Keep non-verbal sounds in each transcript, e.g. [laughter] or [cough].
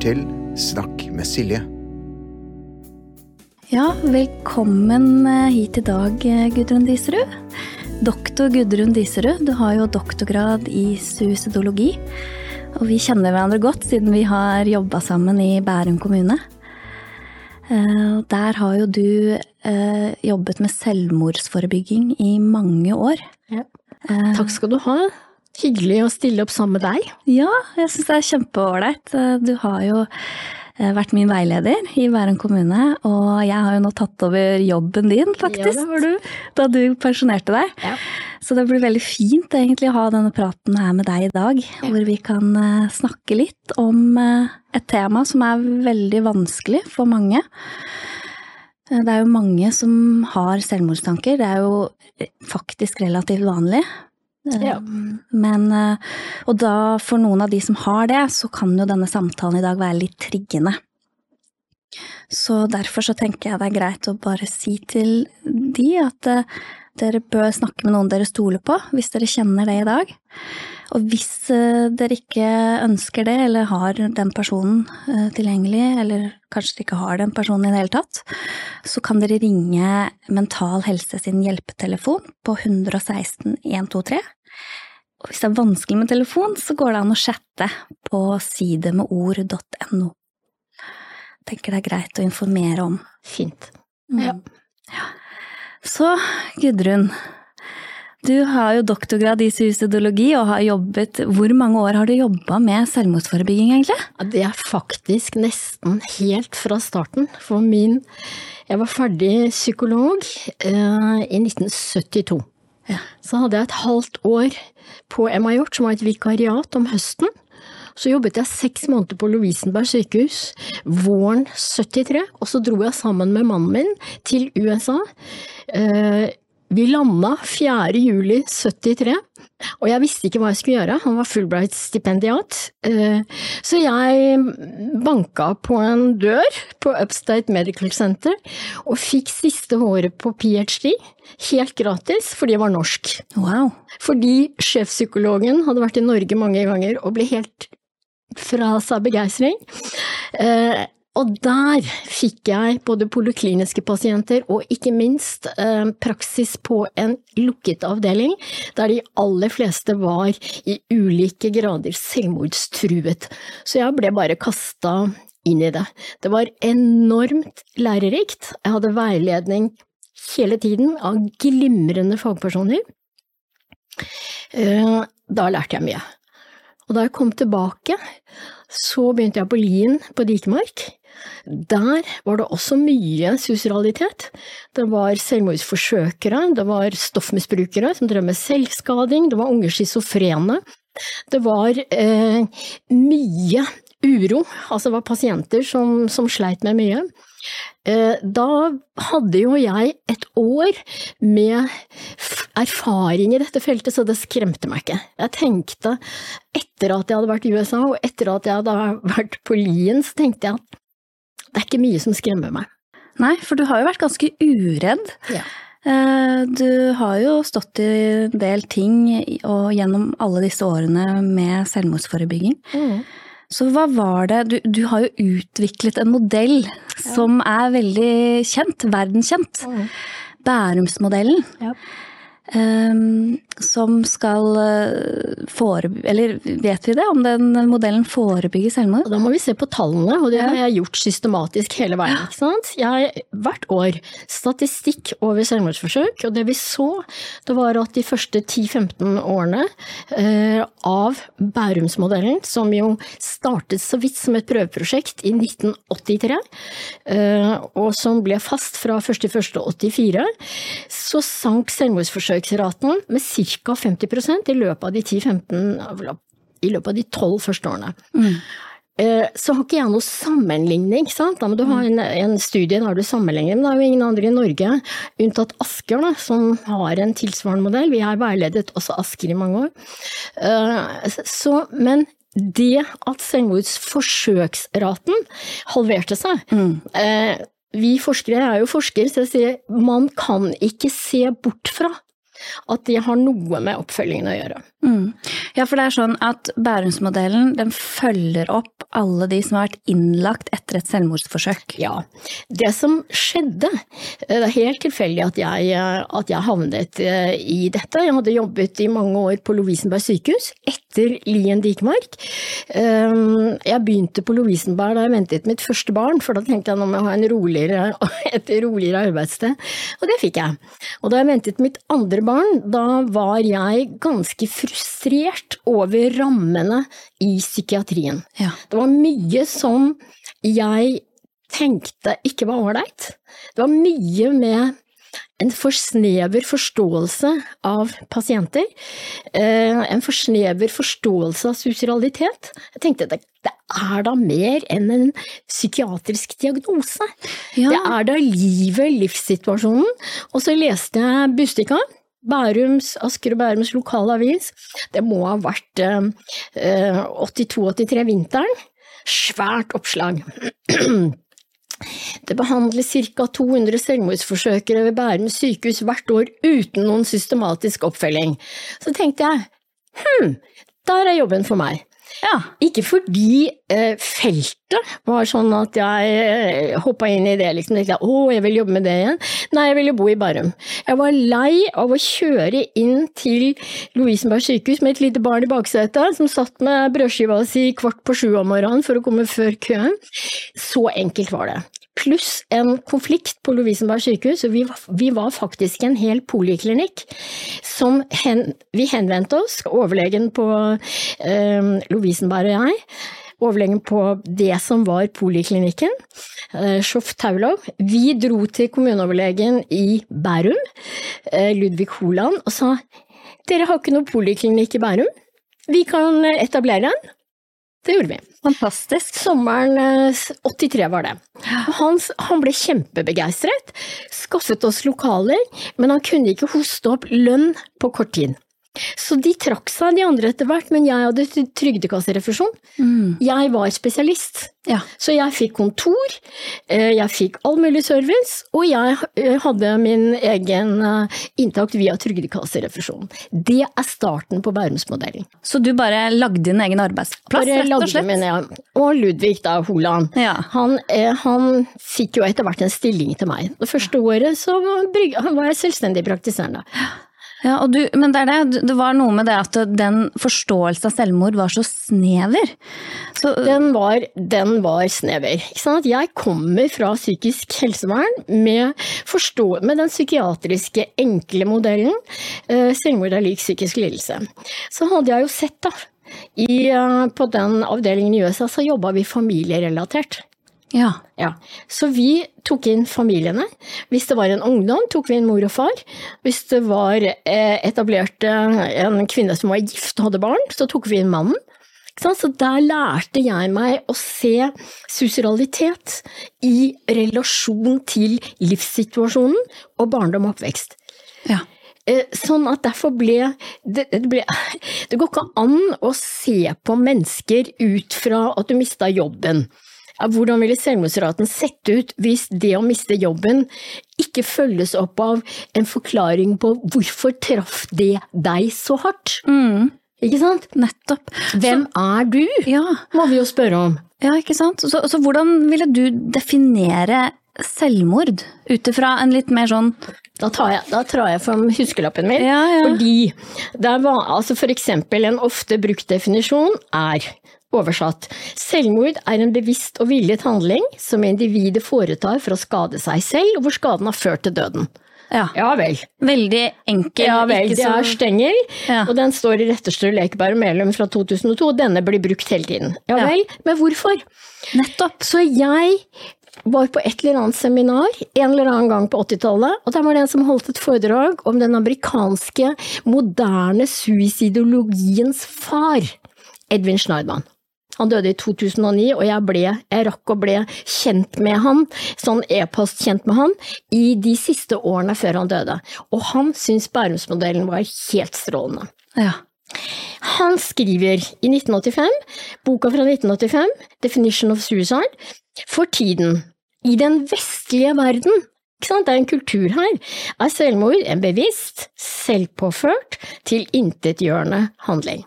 til Snakk med Silje. Ja, velkommen eh, hit i dag, eh, Gudrun Diserud. Doktor Gudrun Diserud, du har jo doktorgrad i suicidologi. Og vi kjenner hverandre godt siden vi har jobba sammen i Bærum kommune. Eh, der har jo du jobbet med selvmordsforebygging i mange år. Ja. Takk skal du ha. Hyggelig å stille opp sammen med deg. Ja, jeg syns det er kjempeålreit. Du har jo Eh, vært min veileder i Bærum kommune, og jeg har jo nå tatt over jobben din, faktisk. Ja, du. Da du pensjonerte deg. Ja. Så det blir veldig fint egentlig å ha denne praten her med deg i dag, ja. hvor vi kan eh, snakke litt om eh, et tema som er veldig vanskelig for mange. Det er jo mange som har selvmordstanker, det er jo faktisk relativt vanlig. Ja. Men, eh, og da, for noen av de som har det, så kan jo denne samtalen i dag være litt triggende. Så derfor så tenker jeg det er greit å bare si til de at eh, dere bør snakke med noen dere stoler på, hvis dere kjenner det i dag. Og hvis eh, dere ikke ønsker det, eller har den personen tilgjengelig, eller kanskje dere ikke har den personen i det hele tatt, så kan dere ringe Mental Helse sin hjelpetelefon på 116 123. Og hvis det er vanskelig med telefon, så går det an å chatte på sidemedord.no. Tenker det er greit å informere om. Fint. Mm. Ja. ja. Så, Gudrun, du har jo doktorgrad i suicidologi og har jobbet Hvor mange år har du jobba med selvmordsforebygging, egentlig? Det er faktisk nesten helt fra starten. For min Jeg var ferdig psykolog eh, i 1972. Ja. Så hadde jeg et halvt år på Emma-Hjort, som var et vikariat om høsten. Så jobbet jeg seks måneder på Lovisenberg sykehus våren 73, og så dro jeg sammen med mannen min til USA. Eh, vi landa 4. juli 73, og jeg visste ikke hva jeg skulle gjøre, han var Fulbright-stipendiat. Eh, så jeg banka på en dør på Upstate Medical Center og fikk siste håret på ph.d. Helt gratis, fordi jeg var norsk. Wow. Fordi sjefpsykologen hadde vært i Norge mange ganger og ble helt fra seg begeistring. Og der fikk jeg både polikliniske pasienter og ikke minst eh, praksis på en lukket avdeling, der de aller fleste var i ulike grader selvmordstruet. Så jeg ble bare kasta inn i det. Det var enormt lærerikt. Jeg hadde veiledning hele tiden av glimrende fagpersoner. Eh, da lærte jeg mye. Og da jeg kom tilbake, så begynte jeg på Lien på Dikemark. Der var det også mye suicidalitet. Det var selvmordsforsøkere, det var stoffmisbrukere som drev med selvskading, det var unge schizofrene. Det var eh, mye uro, altså det var pasienter som, som sleit med mye. Eh, da hadde jo jeg et år med erfaring i dette feltet, så det skremte meg ikke. Jeg tenkte, etter at jeg hadde vært i USA, og etter at jeg hadde vært på Lien, så tenkte jeg at det er ikke mye som skremmer meg. Nei, for du har jo vært ganske uredd. Ja. Eh, du har jo stått i en del ting og gjennom alle disse årene med selvmordsforebygging. Mm. Så hva var det Du, du har jo utviklet en modell ja. som er veldig kjent, verdenskjent. Mm. Bærumsmodellen. Ja. Um, som skal uh, forebygge Eller vet vi det, om den modellen forebygger selvmord? Da må vi se på tallene, og det har jeg gjort systematisk hele veien. ikke sant? Jeg, hvert år statistikk over selvmordsforsøk, og det vi så, det var at de første 10-15 årene uh, av Bærumsmodellen, som jo startet så vidt som et prøveprosjekt i 1983, uh, eh, og som ble fast fra 1.1.84, så sank selvmordsforsøk besøksraten med ca. 50% i løpet av de 10-15 i løpet av de tolv første årene. Mm. Eh, så har ikke jeg noe sammenligning, ikke sant. Du ha en, en studie der du sammenligner, men det er jo ingen andre i Norge, unntatt Asker, da, som har en tilsvarende modell. Vi har veiledet også Asker i mange år. Eh, så, men det at selvmordsforsøksraten halverte seg mm. Eh, vi forskere jeg er jo forskere, så jeg sier man kan ikke se bort fra at de har noe med oppfølgingen å gjøre. Mm. Ja, for det er sånn at Bærumsmodellen den følger opp alle de som har vært innlagt etter et selvmordsforsøk. Ja. Det som skjedde, det er helt tilfeldig at jeg, at jeg havnet eh, i dette. Jeg hadde jobbet i mange år på Lovisenberg sykehus etter Lien Dikmark. Jeg begynte på Lovisenberg da jeg ventet mitt første barn, for da tenkte jeg nå må jeg ha en roligere, [laughs] et roligere arbeidssted. Og det fikk jeg. Og da jeg ventet mitt andre barn, da var jeg ganske frustrert frustrert over rammene i psykiatrien. Ja. Det var mye som jeg tenkte ikke var ålreit. Det var mye med en for snever forståelse av pasienter. Eh, en for snever forståelse av sosialitet. Jeg tenkte det, det er da mer enn en psykiatrisk diagnose. Ja. Det er da livet, livssituasjonen. Og så leste jeg Bustika Bærums, Asker og Bærums lokalavis. Det må ha vært eh, 82-83 vinteren. Svært oppslag. Det behandles ca. 200 selvmordsforsøkere ved Bærum sykehus hvert år uten noen systematisk oppfølging. Så tenkte jeg hm, der er jobben for meg. Ja. Ikke fordi eh, feltet var sånn at jeg eh, hoppa inn i det, liksom. Tenkte, å, jeg vil jobbe med det igjen. Nei, jeg ville bo i Bærum. Jeg var lei av å kjøre inn til Lovisenberg sykehus med et lite barn i baksetet, som satt med brødskiva si kvart på sju om morgenen for å komme før køen. Så enkelt var det pluss en konflikt på Lovisenberg sykehus. Vi vi var faktisk en hel poliklinikk som hen, vi henvendte oss, overlegen på eh, Lovisenberg og jeg, overlegen på det som var poliklinikken, eh, Taulov. Vi dro til kommuneoverlegen i Bærum, eh, Ludvig Holand, og sa dere har ikke noe poliklinikk i Bærum, vi kan etablere en. Det gjorde vi. Fantastisk. Sommeren 83 eh, var det. Han, han ble kjempebegeistret, skaffet oss lokaler, men han kunne ikke hoste opp lønn på kort tid. Så de trakk seg, de andre etter hvert, men jeg hadde trygdekasserefusjon. Mm. Jeg var spesialist, ja. så jeg fikk kontor, eh, jeg fikk all mulig service, og jeg eh, hadde min egen eh, inntakt via trygdekasserefusjon. Det er starten på Bærumsmodellen. Så du bare lagde din egen arbeidsplass, bare rett og slett? Min, ja. Og Ludvig da, Holand. Ja. Han, han, fikk jo etter hvert en stilling til meg. Det første året så var jeg selvstendig praktiserende. Ja, du, men det, det, det, var noe med det at den forståelsen av selvmord var så snever. Så, den, var, den var snever. Jeg kommer fra psykisk helsevern med, forstå, med den psykiatriske enkle modellen. Eh, selvmord er lik psykisk lidelse. Så hadde jeg jo sett, da. I, eh, på den avdelingen i USA så jobba vi familierelatert. Ja. ja. Så vi tok inn familiene. Hvis det var en ungdom, tok vi inn mor og far. Hvis det var eh, etablert en kvinne som var gift og hadde barn, så tok vi inn mannen. Så der lærte jeg meg å se sosialitet i relasjon til livssituasjonen og barndom og oppvekst. Ja. Eh, sånn at derfor ble det, ble det, går ikke an å se på mennesker ut fra at du mista jobben hvordan ville selvmordsraten sett ut hvis det å miste jobben ikke følges opp av en forklaring på hvorfor traff det deg så hardt? Mm. Ikke sant? Nettopp. Hvem så, er du, ja. må vi jo spørre om. Ja, ikke sant. Så, så hvordan ville du definere selvmord ut ifra en litt mer sånn da tar jeg, da tar jeg fram huskelappen min. Ja, ja. Fordi var altså for eksempel en ofte brukt definisjon er Oversatt. Selvmord er en bevisst og villet handling som individet foretar for å skade seg selv, og hvor skaden har ført til døden. Ja, ja vel. Veldig enkel. Ja vel. Det er Stengel, ja. og den står i Retterstø Lekeberg Melum fra 2002, og denne blir brukt hele tiden. Ja, vel, men hvorfor? Nettopp. Så jeg var på et eller annet seminar en eller annen gang på 80-tallet, og der var det en som holdt et foredrag om den amerikanske moderne suicidologiens far, Edvin Schneidmann. Han døde i 2009, og jeg, ble, jeg rakk å bli kjent med han, sånn e-post kjent med han, i de siste årene før han døde. Og han syntes Bærumsmodellen var helt strålende. Ja. Han skriver i 1985, boka fra 1985, Definition of Suicide, for tiden, i den vestlige verden, Det er en kultur her. Er selvmord en bevisst, selvpåført, tilintetgjørende handling?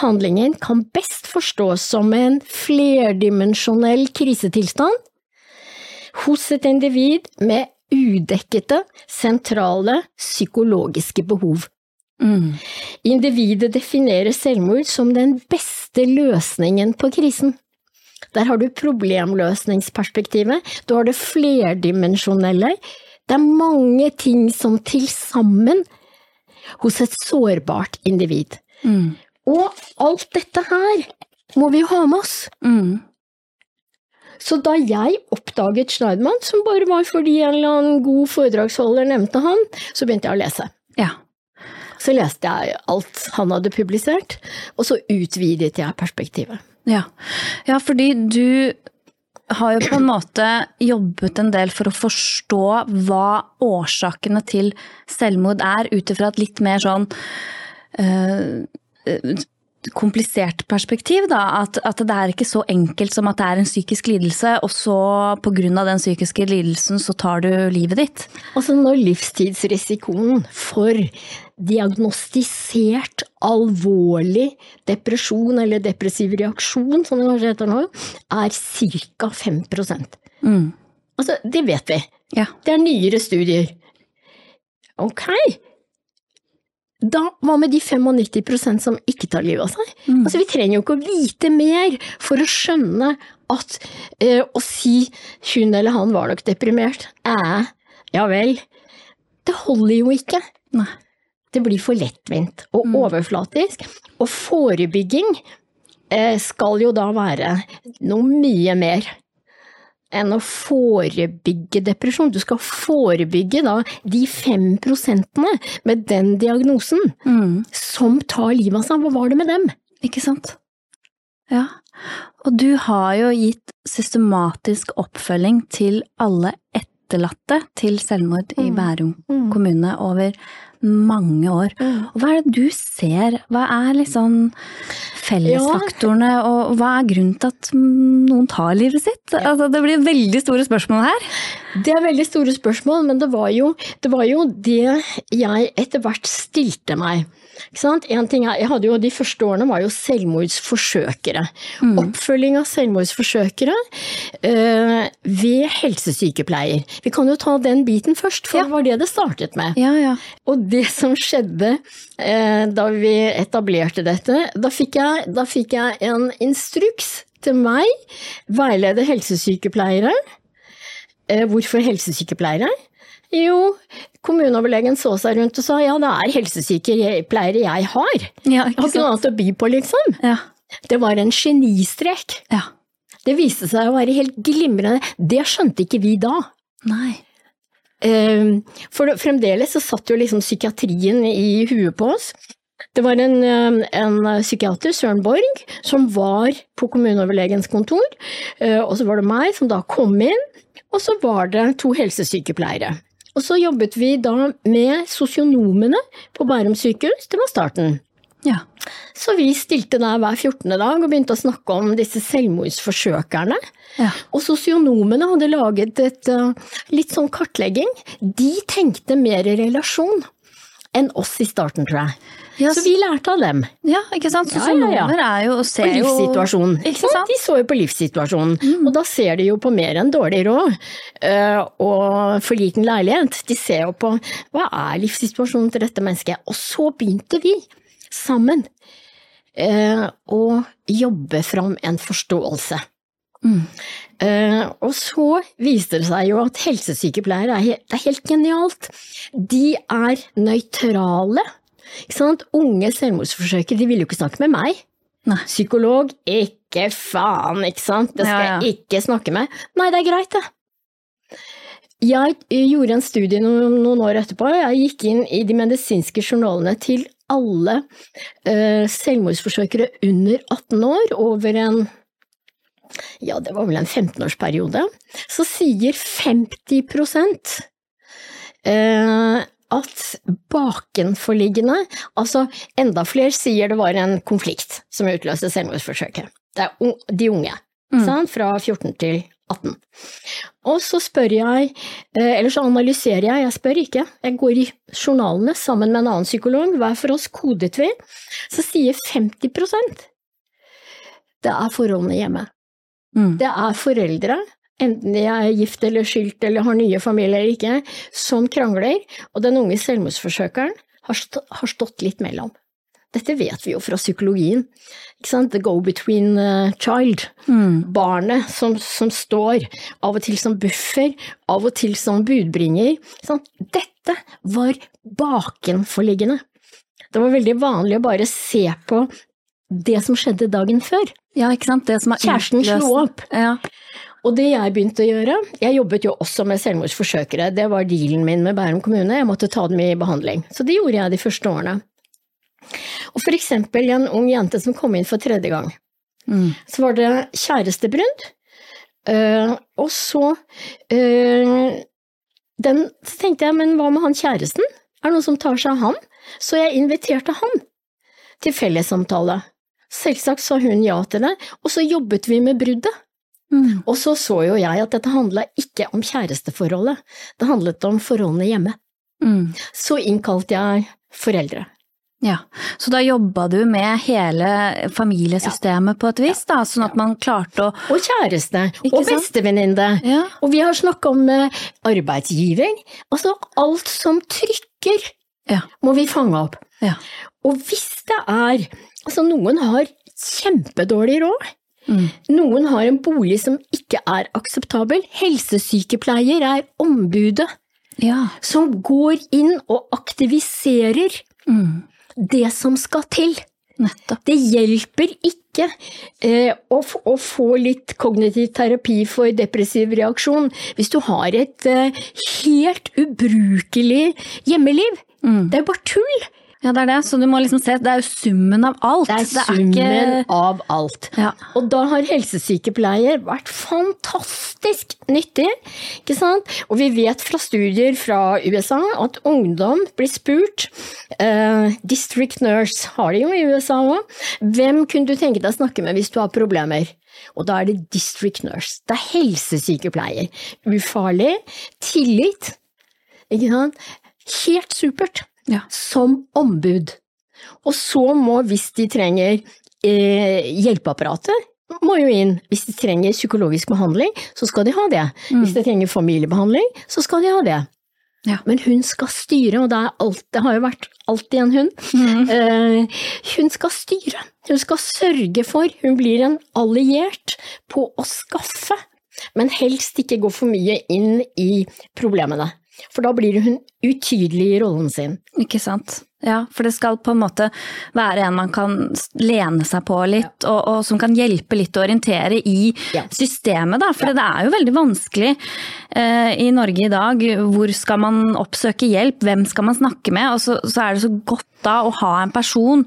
Handlingen kan best forstås som en flerdimensjonell krisetilstand hos et individ med udekkede, sentrale psykologiske behov. Mm. Individet definerer selvmord som den beste løsningen på krisen. Der har du problemløsningsperspektivet, du har det flerdimensjonelle. Det er mange ting som til sammen hos et sårbart individ. Mm. Og alt dette her må vi jo ha med oss. Mm. Så da jeg oppdaget Schneidmann, som bare var fordi en eller annen god foredragsholder nevnte han, så begynte jeg å lese. Ja. Så leste jeg alt han hadde publisert, og så utvidet jeg perspektivet. Ja, ja fordi du har jo på en måte jobbet en del for å forstå hva årsakene til selvmord er, ut ifra et litt mer sånn øh, komplisert perspektiv, da. At, at, det er ikke så enkelt som at det er en psykisk lidelse, og så pga. den psykiske lidelsen så tar du livet ditt. Altså når livstidsrisikoen for diagnostisert alvorlig depresjon eller depressiv reaksjon, som det kanskje heter nå, er ca. 5 mm. Altså, det vet vi. Ja. Det er nyere studier. Ok, da, hva med de 95 som ikke tar livet av seg? Mm. Altså, vi trenger jo ikke å vite mer for å skjønne at eh, å si hun eller han var nok deprimert, eh, ja vel, det holder jo ikke. Nei. Det blir for lettvint og mm. overflatisk. Og forebygging eh, skal jo da være noe mye mer enn å forebygge depresjon. Du skal forebygge da de fem prosentene med den diagnosen mm. som tar livet av seg. Hva var det med dem? Ikke sant. Ja. Og du har jo gitt systematisk oppfølging til alle etterlatte til selvmord mm. i Bærum mm. kommune over mange år. Mm. Og hva er det du ser? Hva er liksom fellesfaktorene, ja. og hva er grunnen til at noen tar livet sitt? Altså, det blir veldig store spørsmål her. Det er veldig store spørsmål, men det var jo det, var jo det jeg etter hvert stilte meg. En ting er, jeg hadde jo, De første årene var jo selvmordsforsøkere. Mm. Oppfølging av selvmordsforsøkere ved helsesykepleier. Vi kan jo ta den biten først, for ja. det var det det startet med. Ja, ja. Og det som skjedde øh, da vi etablerte dette, da fikk, jeg, da fikk jeg en instruks til meg, veileder helsesykepleiere. Eh, hvorfor helsesykepleiere? Jo, kommuneoverlegen så seg rundt og sa ja, det er helsesykepleiere jeg har. Ja, jeg har ikke noe annet å by på, liksom. Ja. Det var en genistrek. Ja. Det viste seg å være helt glimrende. Det skjønte ikke vi da. Nei. Ehm, for fremdeles så satt jo liksom psykiatrien i huet på oss. Det var en, ehm, en, psykiater, Søren Borg, som var på kommuneoverlegens kontor, eh, og så var det meg som da kom inn, og så var det to helsesykepleiere. Og så jobbet vi da med sosionomene på Bærum sykehus, det var starten. Ja. Så vi stilte der hver 14. dag og begynte å snakke om disse selvmordsforsøkerne. Ja. Og sosionomene hadde laget et uh, litt sånn kartlegging. De tenkte mer i relasjon enn oss i starten, tror jeg. Yes. så vi lærte av dem. Ja, ikke sant. Sosionomer ja, ja, er jo og ser jo livssituasjonen. Ikke sant? De så jo på livssituasjonen, mm. og da ser de jo på mer enn dårlig råd uh, og for liten leilighet. De ser jo på hva er livssituasjonen til dette mennesket. Og så begynte vi sammen og å jobbe fram en forståelse. Mm. Uh, og så viste det seg jo at helsesykepleiere er, det er helt genialt. De er nøytrale Unge selvmordsforsøkere de ville jo ikke snakke med meg. Nei. Psykolog, ikke faen, ikke sant. Det skal ja, ja. jeg ikke snakke med. Nei, det er greit, det. Jeg gjorde en studie noen, noen år etterpå. Jeg gikk inn i de medisinske journalene til alle uh, selvmordsforsøkere under 18 år over en ja, det var vel en 15-årsperiode. Så sier 50% uh, at bakenforliggende Altså, enda flere sier det var en konflikt som utløste selvmordsforsøket. Det er de unge, mm. fra 14 til 18. Og så spør jeg, eh, eller så analyserer jeg, jeg spør ikke, jeg går i journalene sammen med en annen psykolog, hver for oss kodet vi, så sier 50% det er forholdene hjemme. Mm. Det er foreldre, enten de er gift eller skilt eller har nye familier eller ikke, som krangler, og den unge selvmordsforsøkeren har stått litt mellom. Dette vet vi jo fra psykologien. Ikke sant? The go-between uh, child. Mm. Barnet som, som, står, av og til som buffer, av og til som budbringer. Dette var bakenforliggende. Det var veldig vanlig å bare se på det som skjedde dagen før. Ja, ikke sant? Det som Kjæresten slo opp. Ja. Og det jeg begynte å gjøre Jeg jobbet jo også med selvmordsforsøkere, det var dealen min med Bærum kommune, jeg måtte ta dem i behandling. Så det gjorde jeg de første årene. Og eksempel en ung jente som kom inn for tredje gang. Mm. Så var det kjærestebrudd, Uh, og så uh, den, Så tenkte jeg, men hva med han kjæresten? Er det noen som tar seg av han? Så jeg inviterte han til fellessamtale. Selvsagt sa hun ja til det, og så jobbet vi med bruddet. Mm. Og så så jo jeg at dette handla ikke om kjæresteforholdet, det handlet om forholdene hjemme. Mm. Så innkalte jeg foreldre. Ja, så da jobba du med hele familiesystemet på et vis, da, sånn at man klarte å Og kjæreste, Ikke og bestevenninne. Ja. Og vi har snakka om eh, arbeidsgiver. Altså alt som trykker, Ja. må vi fange opp. Ja. Og hvis det er Altså, noen har kjempedårlig råd. Mm. Noen har en bolig som ikke er akseptabel. Helsesykepleier er ombudet ja. som går inn og aktiviserer Mm. Det som skal til. Nettopp. Det hjelper ikke eh, å, å få litt kognitiv terapi for depressiv reaksjon hvis du har et eh, helt ubrukelig hjemmeliv. Mm. Det er bare tull! Ja, det er det, så du må liksom se, det er jo summen av alt. Det er summen av alt. Ja. Og da har helsesykepleier vært fantastisk nyttig, ikke sant? Og vi vet fra studier fra USA at ungdom blir spurt, uh, district nurse har de jo i USA òg, hvem kunne du tenke deg å snakke med hvis du har problemer? Og da er det district nurse, det er helsesykepleier. Ufarlig, tillit, ikke sant? Helt supert Ja. som ombud. Og så må, hvis de trenger eh, hjelpeapparatet, må jo inn. Hvis de trenger psykologisk behandling, så skal de ha det. Hvis de trenger familiebehandling, så skal de ha det. Ja. Men hun skal styre, og det, alt, det har jo vært alltid en hund. Eh, hun skal styre. Hun skal sørge for, hun blir en alliert på å skaffe, men helst ikke gå for mye inn i problemene. For da blir hun utydelig i rollen sin. Ikke sant. Ja, for det skal på en måte være en man kan lene seg på litt, og, og som kan hjelpe litt å orientere i Ja. systemet, da. For det er jo veldig vanskelig eh, i Norge i dag. Hvor skal man oppsøke hjelp, hvem skal man snakke med? Og så, så er det så godt da å ha en person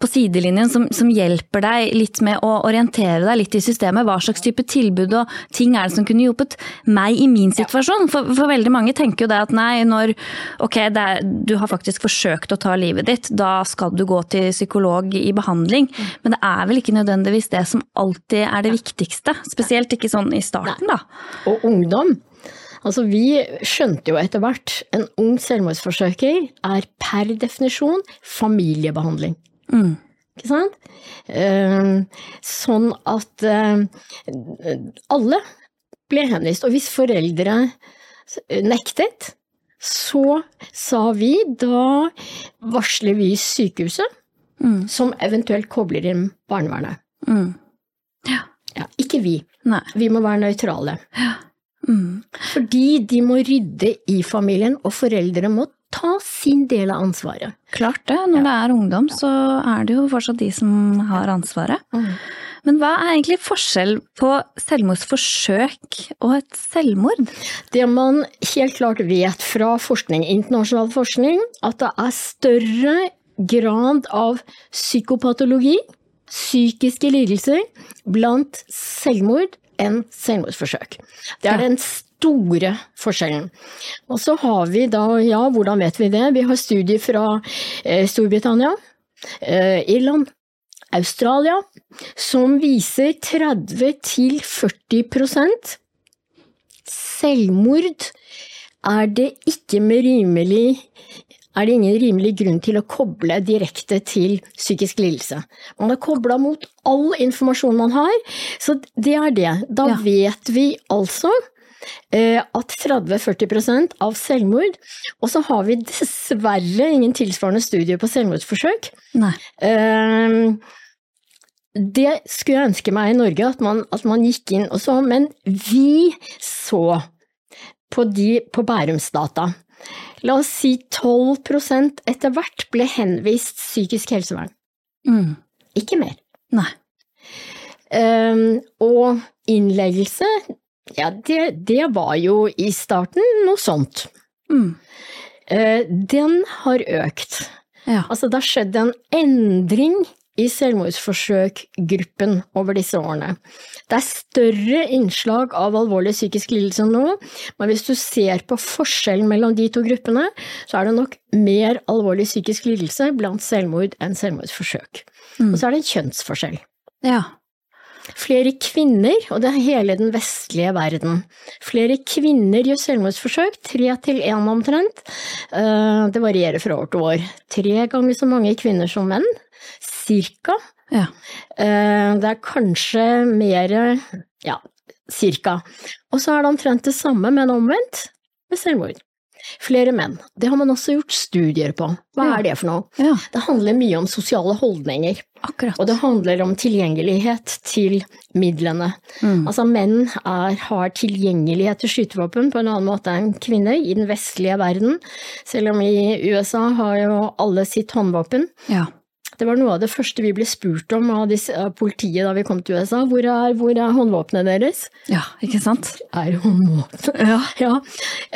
på sidelinjen som, som hjelper deg litt med å orientere deg litt i systemet. Hva slags type tilbud og ting er det som kunne hjulpet meg i min situasjon? For, for veldig mange tenker jo det at nei, når ok, er, du har faktisk forsøkt å ta livet ditt, da skal du gå til psykolog i behandling. Men det er vel ikke nødvendigvis det som alltid er det viktigste. Spesielt ikke sånn i starten, da. Og ungdom. Altså, vi skjønte jo etter hvert en ung selvmordsforsøker er per definisjon familiebehandling. Mm. Ikke sant? Eh, sånn at eh, alle ble henvist. Og hvis foreldre nektet, så sa vi da varsler vi sykehuset, Mm. som eventuelt kobler inn barnevernet. Mm. Ja, ikke vi. Nei. Vi må være nøytrale. Mm. Fordi de må rydde i familien, og foreldre må ta sin del av ansvaret. Klart det. Når det er ungdom, så er det jo fortsatt de som har ansvaret. Men hva er egentlig forskjell på selvmordsforsøk og et selvmord? Det man helt klart vet fra forskning, internasjonal forskning, at det er større grad av psykopatologi, psykiske lidelser, blant selvmord enn selvmordsforsøk. Det er Ja. Store forskjellen. Og så har vi da, ja, hvordan vet vi det? Vi har studier fra eh, Storbritannia, eh, Irland, Australia, som viser 30-40% selvmord er det ikke med rimelig er det ingen rimelig grunn til å koble direkte til psykisk lidelse. Man er kobla mot all informasjon man har, så det er det. Da Ja. vet vi altså at 30-40% av selvmord Og så har vi dessverre ingen tilsvarende studier på selvmordsforsøk. Nei. Eh, det skulle jeg ønske meg i Norge, at man, at man gikk inn og så, men vi så på, de, på Bærumsdata. La oss si 12% etter hvert ble henvist psykisk helsevern. Mm. Ikke mer. Nei. Um, og innleggelse, ja, det, det var jo i starten noe sånt. Mm. Eh, den har økt. Ja. Altså, det har skjedd en endring i selvmordsforsøkgruppen over disse årene. Det er større innslag av alvorlig psykisk lidelse nå, men hvis du ser på forskjellen mellom de to gruppene, så er det nok mer alvorlig psykisk lidelse blant selvmord enn selvmordsforsøk. Mm. Og så er det en kjønnsforskjell. ja. Flere kvinner, og det er hele den vestlige verden, flere kvinner gjør selvmordsforsøk, tre til én omtrent. Eh, Det varierer fra år til år. Tre ganger så mange kvinner som menn, cirka. Ja. Eh, Det er kanskje mer, ja, cirka. Og så er det omtrent det samme, men omvendt, med selvmord. Flere menn. Det har man også gjort studier på. Hva Ja. er det for noe? ja. Det handler mye om sosiale holdninger. Akkurat. Og det handler om tilgjengelighet til midlene. Mm. Altså menn er, har tilgjengelighet til skytevåpen på en annen måte enn kvinner i den vestlige verden, selv om i USA har jo alle sitt håndvåpen. Ja. Det var noe av det første vi ble spurt om av, disse, av politiet da vi kom til USA. Hvor er, hvor er håndvåpnene deres? ja, ikke sant? Er håndvåpen Ja. [laughs] Ja,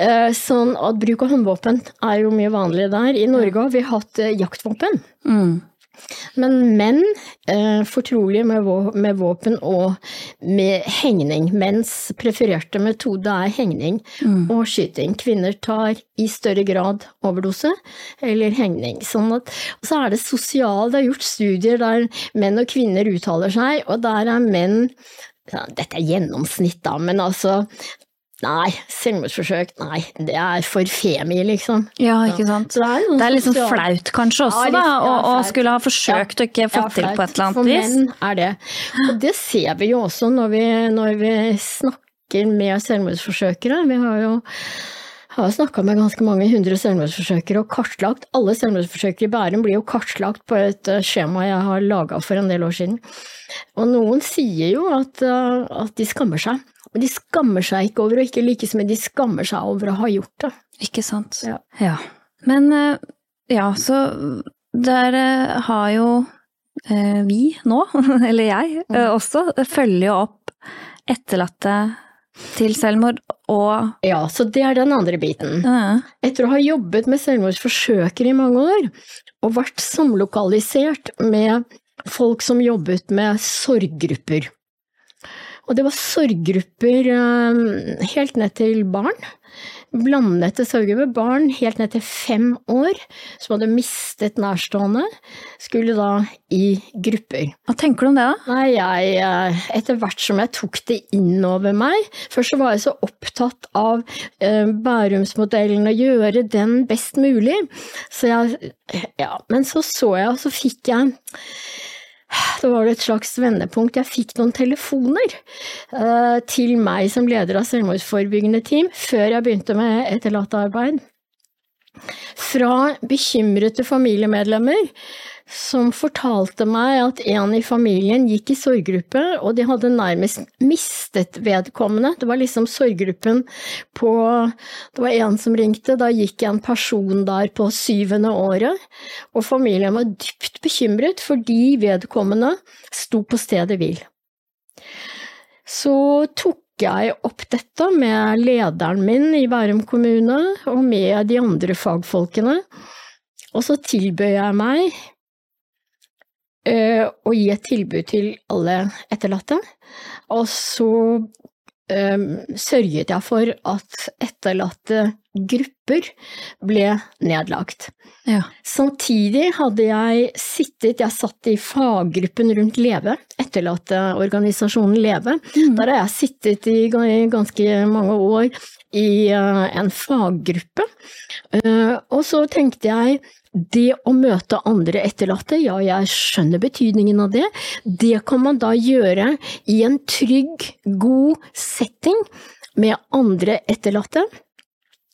eh, sånn at bruk av håndvåpen er jo mye vanlig der. I Norge har vi hatt eh, jaktvåpen. Mm. Men menn eh, fortrolige med, med våpen og med hengning. Menns prefererte metode er hengning Mm. og skyting. Kvinner tar i større grad overdose eller hengning. Sånn at, og så er det sosial, det er gjort studier der menn og kvinner uttaler seg, og der er menn ja, Dette er gjennomsnitt, da, men altså Nei, selvmordsforsøk, nei, det er for femi, liksom. ja, ikke sant. Det er, Det er litt sånn flaut kanskje også, Ja, litt- da, å skulle ha forsøkt og ikke fått til på et eller for annet vis. menn er det. Og det ser vi jo også når vi, når vi snakker med selvmordsforsøkere. Vi har jo har snakka med ganske mange hundre selvmordsforsøkere og kartlagt Alle selvmordsforsøkere i Bærum blir jo kartlagt på et eh, skjema jeg har laga for en del år siden. Og noen sier jo at, eh, at de skammer seg. Og de skammer seg ikke over å ikke lykkes, men de skammer seg over å ha gjort det. Ikke sant. Ja. Ja. Men eh, ja, så der har jo eh, vi nå, [laughs] eller jeg mm. også, følger jo opp etterlatte til selvmord og Ja, så det er den andre biten. eh, Etter å ha jobbet med selvmordsforsøkere i mange år, og vært samlokalisert med folk som jobbet med sorggrupper. Og det var sorggrupper eh, helt ned til barn. Blandede sorggrupper. Barn helt ned til fem år som hadde mistet nærstående, skulle da i grupper. Hva tenker du om det, da? Nei, jeg eh, Etter hvert som jeg tok det inn over meg Først så var jeg så opptatt av eh, Bærumsmodellen og gjøre den best mulig. Så jeg Ja, men så så jeg, og så fikk jeg det var et slags vendepunkt. Jeg fikk noen telefoner uh, til meg som leder av selvmordsforebyggende team før jeg begynte med etterlattearbeid. Fra bekymrete familiemedlemmer som fortalte meg at en i familien gikk i sorggruppe, og de hadde nærmest mistet vedkommende. Det var liksom sorggruppen på Det var en som ringte, da gikk en person der på syvende året, og familien var dypt bekymret fordi vedkommende sto på stedet hvil. Så tok jeg opp dette med lederen min i Bærum kommune og med de andre fagfolkene, og så tilbød jeg meg eh, å gi et tilbud til alle etterlatte, og så um, sørget jeg for at etterlatte grupper ble nedlagt. Ja. Samtidig hadde jeg sittet, jeg satt i faggruppen rundt Leve, etterlatteorganisasjonen Leve. Mm. Der har jeg sittet i ganske mange år i eh, en faggruppe. Eh, og så tenkte jeg det å møte andre etterlatte, ja, jeg skjønner betydningen av det. Det kan man da gjøre i en trygg, god setting med andre etterlatte.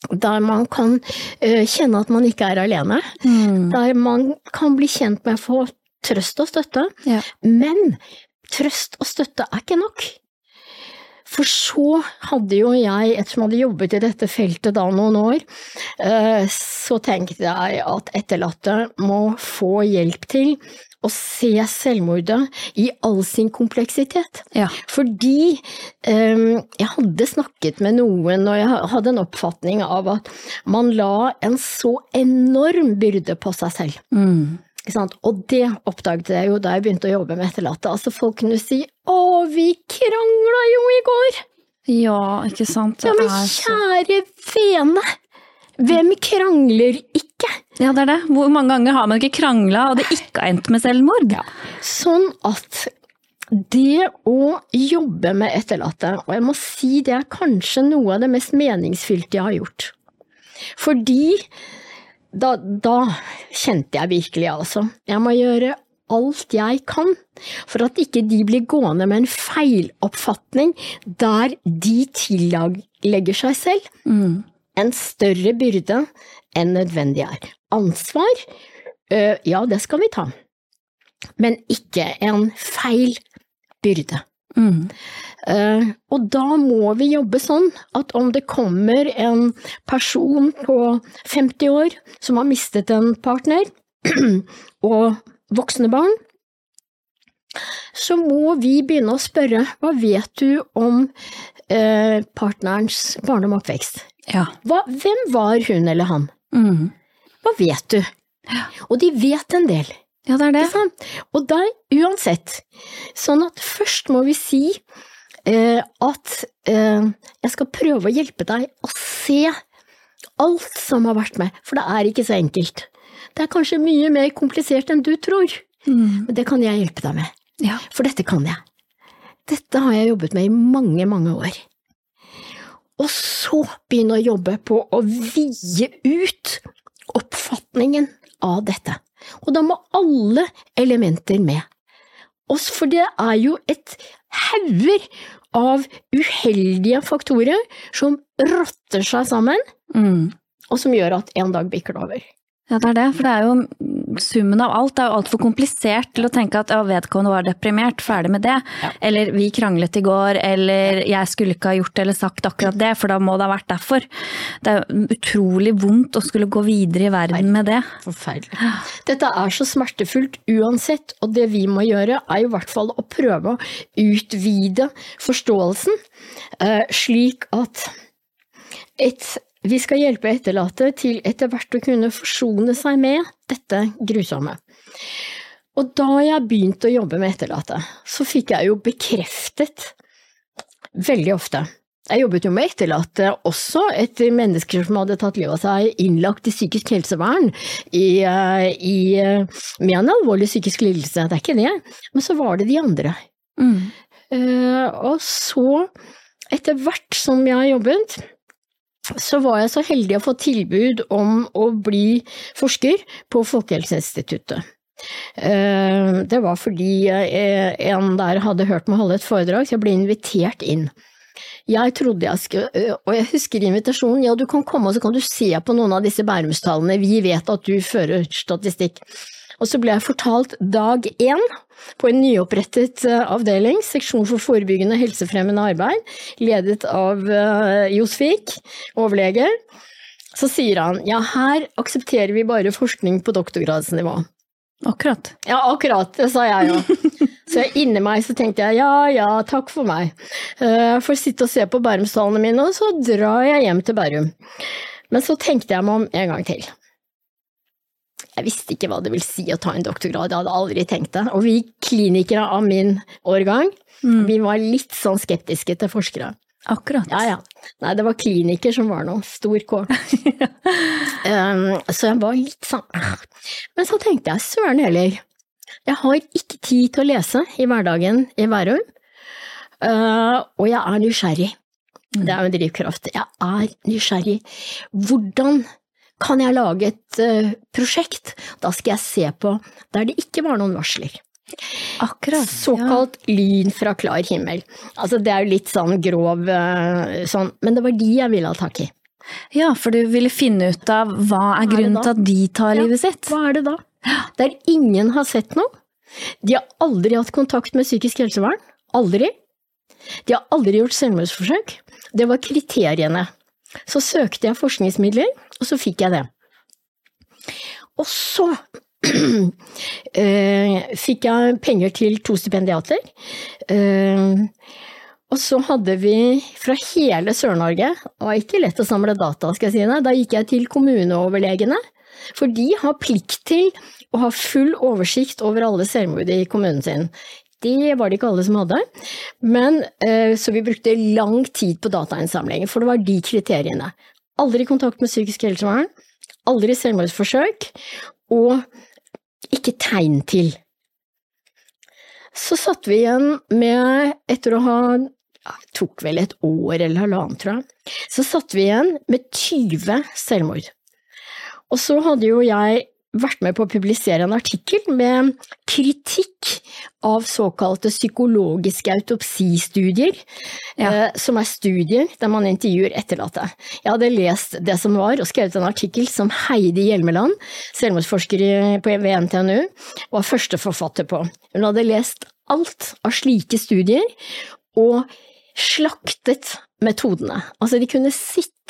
Der man kan uh, kjenne at man ikke er alene. Mm. Der man kan bli kjent med å få trøst og støtte. Ja. Men trøst og støtte er ikke nok. For så hadde jo jeg, ettersom jeg hadde jobbet i dette feltet da noen år, uh, så tenkte jeg at etterlatte må få hjelp til å se selvmordet i all sin kompleksitet. Ja. Fordi um, jeg hadde snakket med noen, og jeg hadde en oppfatning av at man la en så enorm byrde på seg selv. Mm. Og det oppdaget jeg jo da jeg begynte å jobbe med etterlatte. Altså folk kunne si 'Å, vi krangla jo i går'. Ja, ikke sant. Ja, men kjære vene, hvem krangler ikke? Ja, det er det. Hvor mange ganger har man ikke krangla og det ikke har endt med selvmord? Sånn at det å jobbe med etterlatte, og jeg må si det er kanskje noe av det mest meningsfylte jeg har gjort. Fordi da, da kjente jeg virkelig, altså. Jeg må gjøre alt jeg kan for at ikke de blir gående med en feiloppfatning der de tillegger seg selv Mm. en større byrde enn nødvendig er. Ansvar, øh, ja, det skal vi ta, men ikke en feil byrde. Mm. Uh, og da må vi jobbe sånn at om det kommer en person på 50 år som har mistet en partner, [clears throat] og voksne barn, så må vi begynne å spørre hva vet du om uh, partnerens barndom og oppvekst? Ja. Hva, hvem var hun eller han? Mm. Hva vet du? Og de vet en del. Ja, det er det. Og da, uansett, sånn at først må vi si eh, at eh, jeg skal prøve å hjelpe deg å se alt som har vært med, for det er ikke så enkelt. Det er kanskje mye mer komplisert enn du tror, Mm. men det kan jeg hjelpe deg med, Ja. for dette kan jeg. Dette har jeg jobbet med i mange, mange år. Og så begynne å jobbe på å vie ut oppfatningen av dette. Og da må alle elementer med. Også For det er jo et hauger av uheldige faktorer som rotter seg sammen, Mm. og som gjør at en dag bikker det over. Ja, det er det. For det er jo summen av alt. Det er jo altfor komplisert til å tenke at ja, vedkommende var deprimert, ferdig med det. Ja. Eller vi kranglet i går, eller jeg skulle ikke ha gjort eller sagt akkurat det, for da må det ha vært derfor. Det er jo utrolig vondt å skulle gå videre i verden med det. Forferdelig. Dette er så smertefullt uansett, og det vi må gjøre er i hvert fall å prøve å utvide forståelsen, eh, slik at et, vi skal hjelpe etterlatte til etter hvert å kunne forsone seg med dette grusomme. Og da jeg begynte å jobbe med etterlatte, så fikk jeg jo bekreftet veldig ofte jeg jobbet jo med etterlatte også etter mennesker som hadde tatt livet av seg, innlagt i psykisk helsevern i, eh, i, eh, med en alvorlig psykisk lidelse, det er ikke det, men så var det de andre. Mm. Uh, og så, etter hvert som jeg jobbet, så var jeg så heldig å få tilbud om å bli forsker på Folkehelseinstituttet. Eh, Det var fordi eh, en der hadde hørt meg holde et foredrag, så jeg ble invitert inn. Jeg trodde jeg skulle, øh, og jeg husker invitasjonen, ja du kan komme og så kan du se på noen av disse Bærumstallene, vi vet at du fører statistikk. Og så ble jeg fortalt dag én på en nyopprettet øh, avdeling, seksjon for forebyggende helsefremmende arbeid, ledet av uh, Josvik, overlege. Så sier han ja, her aksepterer vi bare forskning på doktorgradsnivå. Akkurat. Ja, akkurat, det sa jeg jo. Så inni meg så tenkte jeg ja, ja, takk for meg. Eh, Jeg får sitte og se på Bærumstallene mine, og så drar jeg hjem til Bærum. Men så tenkte jeg meg om en gang til. Jeg visste ikke hva det vil si å ta en doktorgrad, jeg hadde aldri tenkt det. Og vi klinikere av min årgang, Mm. vi var litt sånn skeptiske til forskere. Akkurat. Ja, ja. Nei, det var kliniker som var noe. Stor K. [laughs] um, så jeg var litt sånn Men så tenkte jeg, søren heller, jeg har ikke tid til å lese i hverdagen i Bærum, uh, og jeg er nysgjerrig. Det er jo en drivkraft. Jeg er nysgjerrig. Hvordan kan jeg lage et uh, prosjekt? Da skal jeg se på der det ikke var noen varsler. Akkurat. Såkalt ja. lyn fra klar himmel. Altså det er jo litt sånn grov uh, sånn, men det var de jeg ville ha tak i. Ja, for du ville finne ut av hva er grunnen til at de tar ja, livet sitt? Hva er det da? Der ingen har sett noe. De har aldri hatt kontakt med psykisk helsevern. Aldri. De har aldri gjort selvmordsforsøk. Det var kriteriene. Så søkte jeg forskningsmidler, og så fikk jeg det. Og så [clears throat] eh, fikk jeg penger til to stipendiater. Eh, og så hadde vi fra hele Sør-Norge, det var ikke lett å samle data, skal jeg si det, da gikk jeg til kommuneoverlegene, for de har plikt til å ha full oversikt over alle selvmord i kommunen sin. Det var det ikke alle som hadde, men eh, så vi brukte lang tid på datainnsamling, for det var de kriteriene. Aldri kontakt med psykisk helsevern, aldri selvmordsforsøk, og ikke tegn til. Så satt vi igjen med, etter å ha ja, tok vel et år eller halvannet, tror jeg, så satt vi igjen med 20 selvmord. Og så hadde jo jeg vært med på å publisere en artikkel med kritikk av såkalte psykologiske autopsistudier, ja. eh, som er studier der man intervjuer etterlatte. Jeg hadde lest det som var, og skrevet en artikkel som Heidi Hjelmeland, selvmordsforsker ved NTNU, var førsteforfatter på. Hun hadde lest alt av slike studier, og slaktet metodene. Altså, de kunne sitte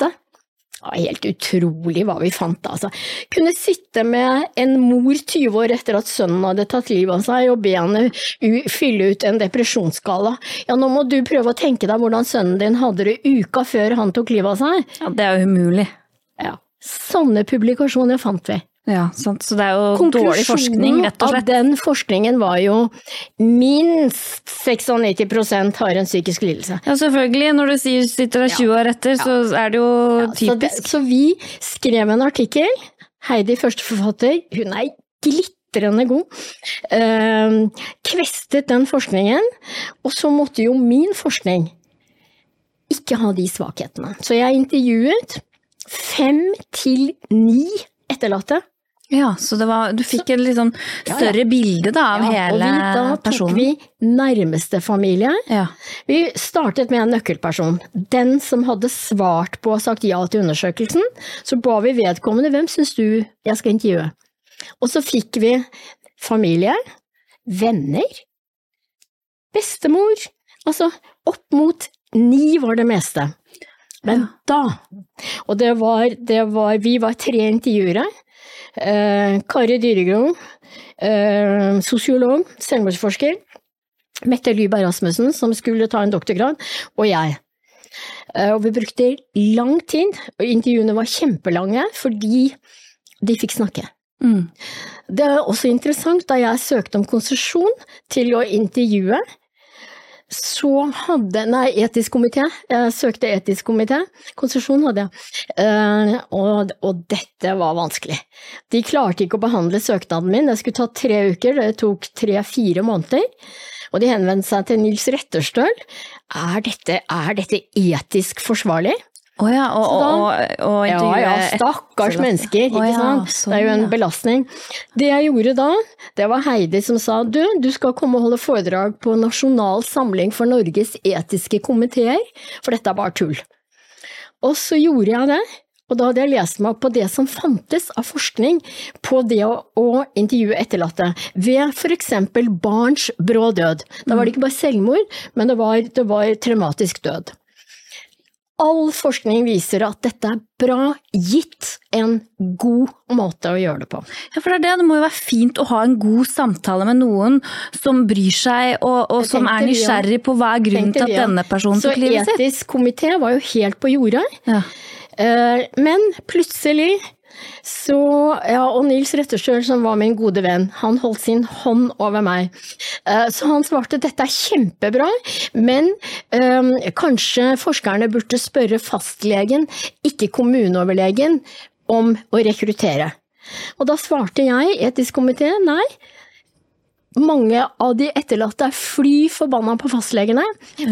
det var helt utrolig hva vi fant, altså. Kunne sitte med en mor 20 år etter at sønnen hadde tatt livet av seg, og be henne fylle ut en depresjonsskala. Ja, nå må du prøve å tenke deg hvordan sønnen din hadde det uka før han tok livet av seg. Ja, det er jo umulig. Ja. Sånne publikasjoner fant vi. Ja, sant. Så det er jo dårlig forskning, rett og slett. Konklusjonen av den forskningen var jo minst 96% har en psykisk lidelse. Ja, selvfølgelig. Når du sier, sitter der 20 år etter, ja. så er det jo typisk. Så, det, så, vi skrev en artikkel. Heidi, førsteforfatter, hun er glitrende god. Eh, kvestet den forskningen, og så måtte jo min forskning ikke ha de svakhetene. Så jeg intervjuet fem til ni etterlatte ja, så var, du fikk et litt sånn større ja, ja. bilde da, av ja, hele personen? Og da tok vi nærmeste familie. Vi startet med en nøkkelperson. Den som hadde svart på og sagt ja til undersøkelsen. Så ba vi vedkommende hvem syns du jeg skal intervjue? Og så fikk vi familie, venner, bestemor. Altså opp mot ni var det meste. Men da, og det var, det var Vi var tre intervjuere. Eh, Kari Dyregrom eh, sosiolog, selvmordsforsker. Mette Lyberg Rasmussen, som skulle ta en doktorgrad, og jeg. Eh, og vi brukte lang tid, og intervjuene var kjempelange fordi de fikk snakke. Mm. Det er også interessant, da jeg søkte om konsesjon til å intervjue, så hadde Nei, etisk komité. Jeg søkte etisk komité. Konsesjon hadde jeg. Uh, og, og, dette var vanskelig. De klarte ikke å behandle søknaden min. Det skulle ta tre uker, det tok tre-fire måneder. Og de henvendte seg til Nils Retterstøl. Er dette, er dette etisk forsvarlig? Oh ja, og, og, og, og Ja, ja, stakkars mennesker, ikke oh ja, sant. Sånn, det er jo en belastning. Det jeg gjorde da, det var Heidi som sa du, du skal komme og holde foredrag på Nasjonal samling for Norges etiske komiteer, for dette er bare tull. Og så gjorde jeg det, og da hadde jeg lest meg opp på det som fantes av forskning på det å, å intervjue etterlatte, ved for eksempel barns brå død. Da var det ikke bare selvmord, men det var, det var traumatisk død all forskning viser at dette er bra, gitt en god måte å gjøre det på. Ja, for det er det. Det må jo være fint å ha en god samtale med noen som bryr seg, og, og som er nysgjerrig på hva er grunnen til at denne personen tok livet sitt. Så etisk komité var jo helt på jordet. Ja. Eh, men plutselig så, ja, og Nils Retterstøl, som var min gode venn, han holdt sin hånd over meg. Eh, Så han svarte dette er kjempebra, men eh, kanskje forskerne burde spørre fastlegen, ikke kommuneoverlegen, om å rekruttere. Og da svarte jeg, etisk komité, nei. Mange av de etterlatte er fly forbanna på fastlegene,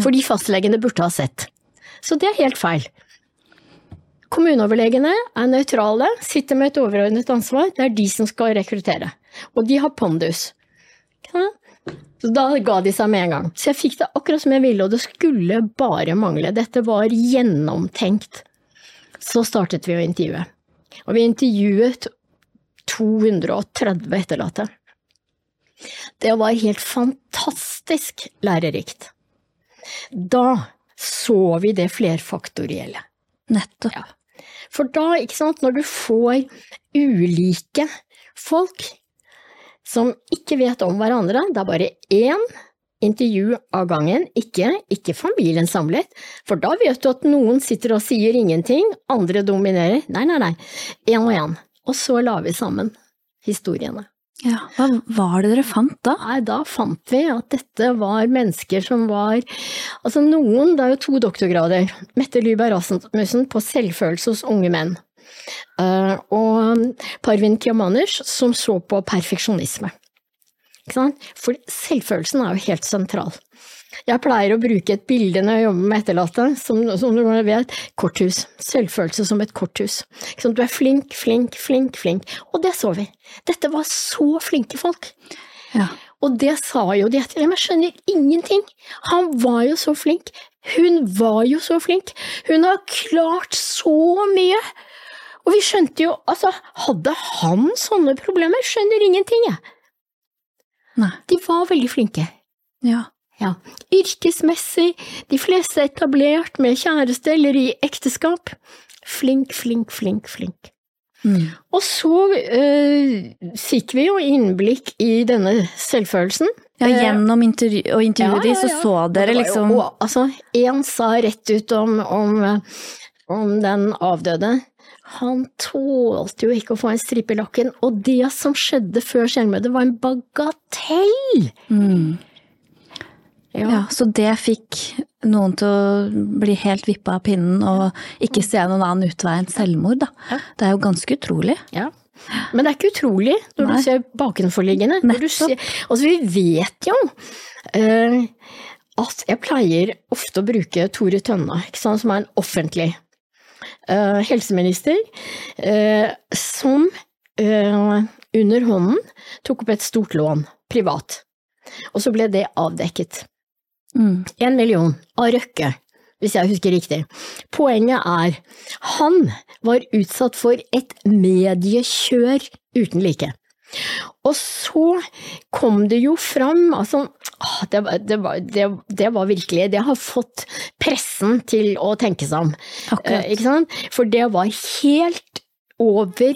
fordi fastlegene burde ha sett. Så det er helt feil. Kommuneoverlegene er nøytrale, sitter med et overordnet ansvar, det er de som skal rekruttere. Og de har pondus. Så da ga de seg med en gang. Så jeg fikk det akkurat som jeg ville, og det skulle bare mangle. Dette var gjennomtenkt. Så startet vi å intervjue. Og vi intervjuet 230 etterlatte. Det var helt fantastisk lærerikt. Da så vi det flerfaktorielle. Nettopp. Ja. For da, ikke sant, når du får ulike folk som ikke vet om hverandre, det er bare én intervju av gangen, ikke, ikke familien samlet, for da vet du at noen sitter og sier ingenting, andre dominerer. Nei, nei, nei, én og én. Og så lager vi sammen historiene. Ja, Hva var det dere fant da? Nei, da fant vi at dette var mennesker som var Altså noen, det er jo to doktorgrader. Mette Lyberg Rasmussen på selvfølelse hos unge menn. Eh, og Parvin Kiamaners som så på perfeksjonisme. For selvfølelsen er jo helt sentral. Jeg pleier å bruke et bilde når jeg jobber med etterlatte, som, som du vet, korthus. Selvfølelse som et korthus. Du er flink, flink, flink, flink. Og det så vi. Dette var så flinke folk. Ja. Og det sa jo de etter. Men jeg skjønner ingenting. Han var jo så flink. Hun var jo så flink. Hun har klart så mye. Og vi skjønte jo, altså, hadde han sånne problemer? Skjønner ingenting, jeg. Nei. De var veldig flinke. Ja. Ja. Yrkesmessig, de fleste etablert med kjæreste eller i ekteskap. Flink, flink, flink, flink. Mm. Og så øh, fikk vi jo innblikk i denne selvfølelsen. Ja, gjennom intervju å intervjue de, så så dere Og jo- liksom og, Altså, én sa rett ut om, om, om den avdøde. Han tålte jo ikke å få en stripe i lakken, og det som skjedde før selvmordet var en bagatell! mm. Ja, så det fikk noen til å bli helt vippa av pinnen og ikke se noen annen utvei enn selvmord, da. Ja. Det er jo ganske utrolig. Ja. Men det er ikke utrolig når Nei. du ser bakenforliggende. Når du ser, altså vi vet jo uh, at jeg pleier ofte å bruke Tore Tønne, sant, som er en offentlig uh, helseminister, uh, som under hånden tok opp et stort lån, privat. Og så ble det avdekket. Mm. En million av Røkke, hvis jeg husker riktig. Poenget er, han var utsatt for et mediekjør uten like. Og så kom det jo fram, altså ah, det, var- det, det, det var virkelig Det har fått pressen til å tenke seg om. Eh? For det var helt over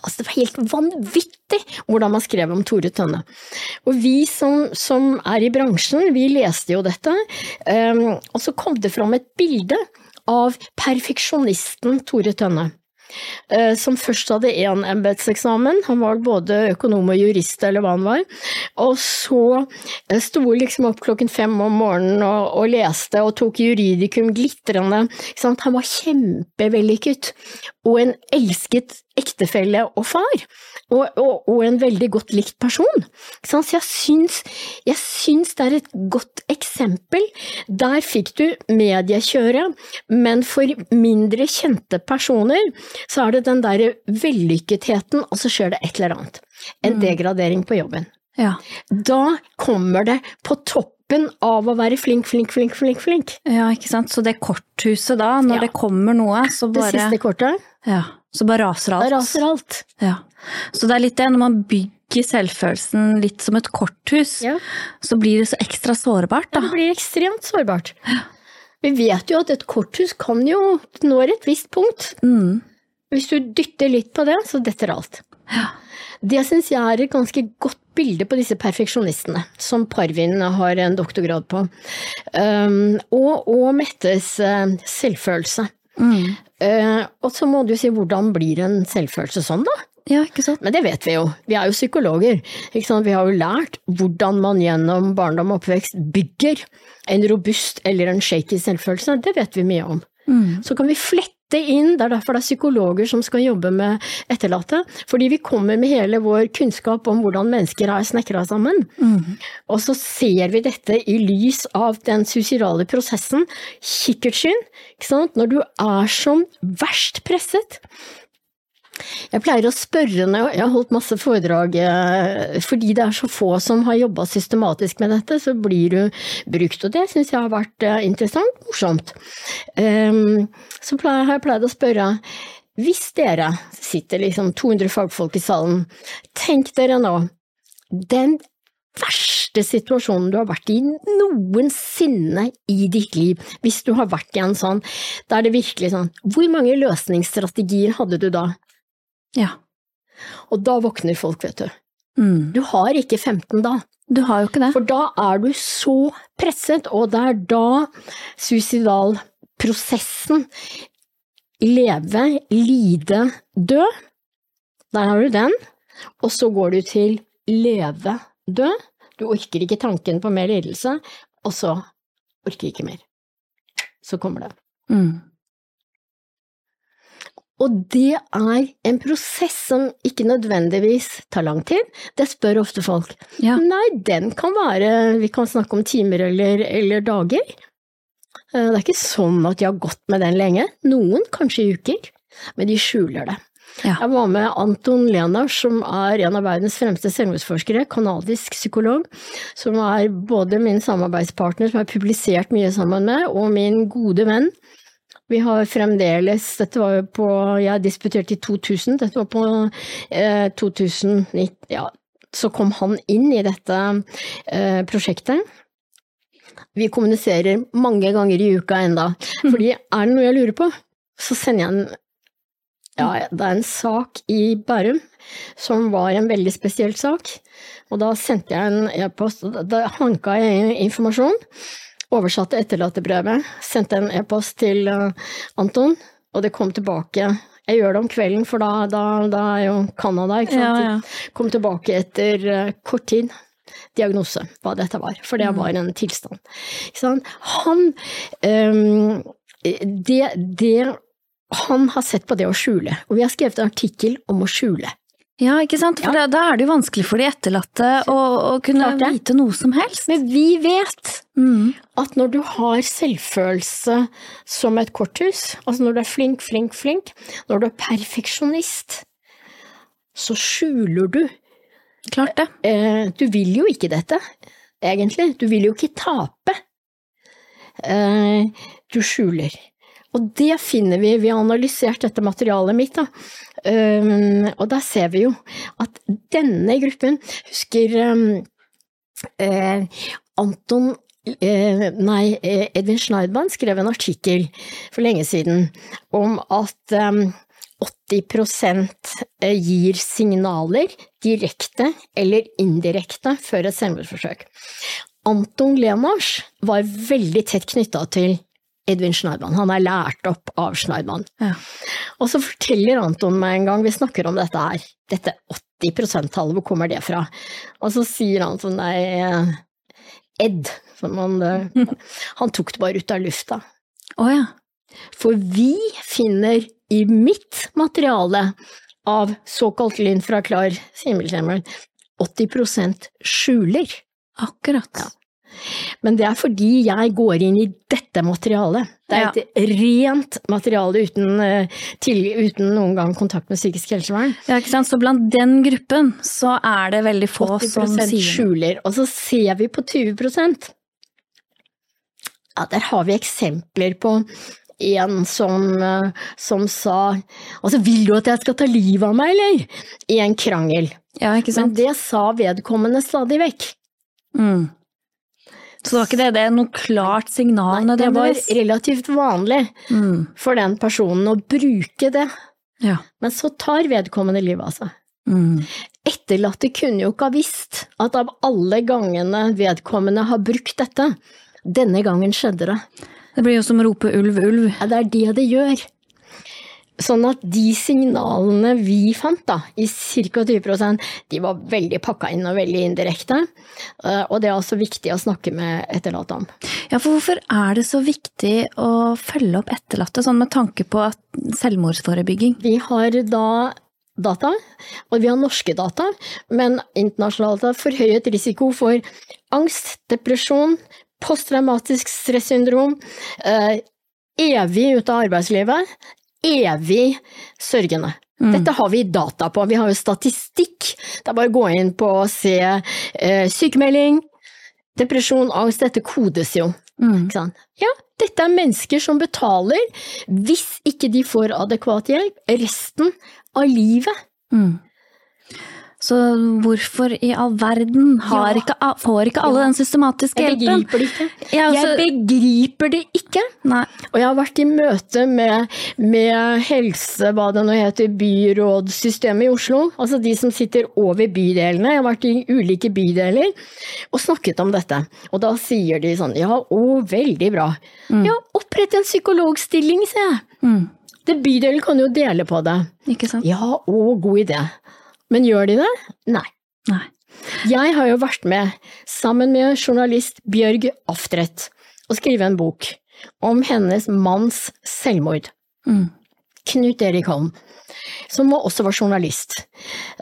Altså, det var helt vanvittig hvordan man skrev om Tore Tønne. Og vi som, som er i bransjen, vi leste jo dette, um, og så kom det fram et bilde av perfeksjonisten Tore Tønne. Eh, Som først hadde én embetseksamen, han var både økonom og jurist eller hva han var, og så eh, sto liksom opp klokken fem om morgenen og, og leste og tok juridikum glitrende. Han var kjempevellykket, og en elsket ektefelle og far, og, og, og en veldig godt likt person. Så jeg syns, jeg syns det er et godt eksempel. Der fikk du mediekjøret, men for mindre kjente personer så er det den derre vellykketheten, og så skjer det et eller annet. En degradering på jobben. Ja. Da kommer det på toppen av å være flink, flink, flink, flink, flink. ja, ikke sant. Så det korthuset da, når Ja. det kommer noe, så Det siste kortet, Ja. Så bare raser alt. da raser alt. Ja. Så det er litt det, når man bygger selvfølelsen litt som et korthus, Ja. så blir det så ekstra sårbart, da. Det blir ekstremt sårbart. Vi vet jo at et korthus kan jo nå et visst punkt. Mm. Hvis du dytter litt på det, så detter alt. Det syns jeg er et ganske godt bilde på disse perfeksjonistene, som Parvin har en doktorgrad på. Um, og, og Mettes eh, selvfølelse. Mm. Uh, og så må du si hvordan blir en selvfølelse sånn, da? Ja, ikke sant? Men det vet vi jo, vi er jo psykologer. Ikke sant? Vi har jo lært hvordan man gjennom barndom og oppvekst bygger en robust eller en shaky selvfølelse, det vet vi mye om. Mm. Så kan vi flette inn, det er derfor det er psykologer som skal jobbe med etterlatte, fordi vi kommer med hele vår kunnskap om hvordan mennesker er snekra sammen. Mm. Og så ser vi dette i lys av den suicidale prosessen, kikkertsyn, når du er som verst presset. Jeg pleier å spørre når jeg har holdt masse foredrag, eh, fordi det er så få som har jobba systematisk med dette, så blir du brukt, og det syns jeg har vært eh, interessant, morsomt. Um, så har jeg pleid å spørre, hvis dere sitter liksom 200 fagfolk i salen, tenk dere nå, den verste situasjonen du har vært i noensinne i ditt liv, hvis du har vært i en sånn, da er det virkelig sånn, hvor mange løsningsstrategier hadde du da? Ja. Og da våkner folk, vet du. Mm. Du har ikke 15 da, Du har jo ikke det. for da er du så presset, og det er da suicidalprosessen leve, lide, dø, der har du den, og så går du til leve, dø, du orker ikke tanken på mer lidelse, og så orker ikke mer. Så kommer det. Mm. Og det er en prosess som ikke nødvendigvis tar lang tid. Det spør ofte folk. Ja. Nei, den kan være Vi kan snakke om timer eller, eller dager. Eh, Det er ikke sånn at de har gått med den lenge. Noen kanskje i uker, men de skjuler det. Ja. Jeg var med Anton Lenar, som er en av verdens fremste selvmordsforskere, kanadisk psykolog, som er både min samarbeidspartner, som jeg har publisert mye sammen med, og min gode venn. Vi har fremdeles Dette var jo på Jeg disputerte i 2000, dette var på eh, 2019 Ja, så kom han inn i dette eh, prosjektet. Vi kommuniserer mange ganger i uka enda, fordi er det noe jeg lurer på, så sender jeg en ja, det er en sak i Bærum som var en veldig spesiell sak, og da sendte jeg en e-post, da- hanka jeg informasjon, oversatte etterlatebrevet, sendte en e-post til eh, Anton, og det kom tilbake. Jeg gjør det om kvelden, for da, da, da er jo Canada, ikke sant. Ja, ja. Kom tilbake etter eh, kort tid. Diagnose, hva dette var, for det var en tilstand. Han um, det, det Han har sett på det å skjule, og vi har skrevet en artikkel om å skjule. Ja, ikke sant? For da, da er det jo vanskelig for de etterlatte å, å kunne vite noe som helst. Men vi vet Mm. at når du har selvfølelse som et korthus, altså når du er flink, flink, flink, når du er perfeksjonist, så skjuler du. Klart det. Eh, du vil jo ikke dette, egentlig. Du vil jo ikke tape. Eh, du skjuler. Og det finner vi, vi har analysert dette materialet mitt, da. Um, og der ser vi jo at denne gruppen Husker um, eh, Anton eh, Nei, eh, Edvin Schneidmann skrev en artikkel for lenge siden om at eh, 80 eh, gir signaler, direkte eller indirekte, før et selvmordsforsøk. Anton Lenars var veldig tett knytta til Edvin Schneidmann. Han er lært opp av Schneidmann. Ja. Og så forteller Anton meg en gang, vi snakker om dette her, dette 80 %-tallet, hvor kommer det fra? Og så sier han sånn, nei, Ed, som han eh, [laughs] Han tok det bare ut av lufta. Å ja. For vi finner i mitt materiale av såkalt lyn fra klar himmelskjermer 80% skjuler. Akkurat. Ja. Men det er fordi jeg går inn i dette materialet. Det er et rent materiale uten, eh, til, uten noen gang kontakt med psykisk helsevern. Ja, ikke sant? Så blant den gruppen så er det veldig få som sier noe. skjuler. Og så ser vi på 20% Ja, der har vi eksempler på en som, eh, som sa Altså, vil du at jeg skal ta livet av meg, eller? I en krangel. Ja, ikke Men det sa vedkommende stadig vekk. Mm. Så det var ikke det, det er noe klart signal Nei, det var relativt vanlig Mm. for den personen å bruke det. Ja. Men så tar vedkommende livet av seg. Mm. Etterlatte kunne jo ikke ha visst at av alle gangene vedkommende har brukt dette, denne gangen skjedde det. Det blir jo som å rope ulv, ulv. Ja, det er det det gjør. Sånn at de signalene vi fant, da, i ca. 20% de var veldig pakka inn og veldig indirekte. Eh, og det er altså viktig å snakke med etterlatte om. Ja, for hvorfor er det så viktig å følge opp etterlatte, sånn med tanke på selvmordsforebygging? Vi har da data, og vi har norske data, men internasjonale data forhøyet risiko for angst, depresjon, posttraumatisk stressyndrom, eh, evig ute av arbeidslivet, evig sørgende. Mm. Dette har vi data på, vi har jo statistikk. Det er bare å gå inn på og se eh, sykemelding, depresjon, angst, dette kodes jo. Mm. Ja, dette er mennesker som betaler, hvis ikke de får adekvat hjelp, resten av livet. Mm. Så hvorfor i all verden ja. ikke, får ikke alle ja. den systematiske hjelpen? Jeg begriper det ikke. Jeg, altså, jeg begriper det ikke. Nei. Og jeg har vært i møte med, med helse, hva det nå heter, byrådssystemet i Oslo. Altså de som sitter over bydelene. Jeg har vært i ulike bydeler og snakket om dette. Og da sier de sånn ja, å, veldig bra. Mm. Ja, opprett en psykologstilling, sier jeg. Mm. Det bydelen kan jo dele på det. Ikke sant? Ja, å, god idé. Men gjør de det? Nei. Nei. Jeg har jo vært med, sammen med journalist Bjørg Aftredt, å skrive en bok om hennes manns selvmord. Mm. Knut Erik Holm, som også var journalist.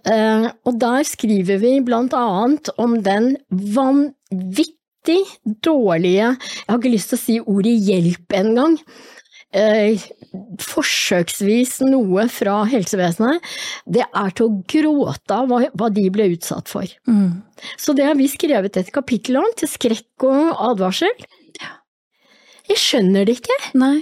Uh, og der skriver vi blant annet om den vanvittig dårlige Jeg har ikke lyst til å si ordet hjelp engang. Uh, forsøksvis noe fra helsevesenet, det er til å gråte av hva, hva de ble utsatt for. Mm. Så det har vi skrevet et kapittel om, til skrekk og advarsel. Jeg skjønner det ikke. Nei.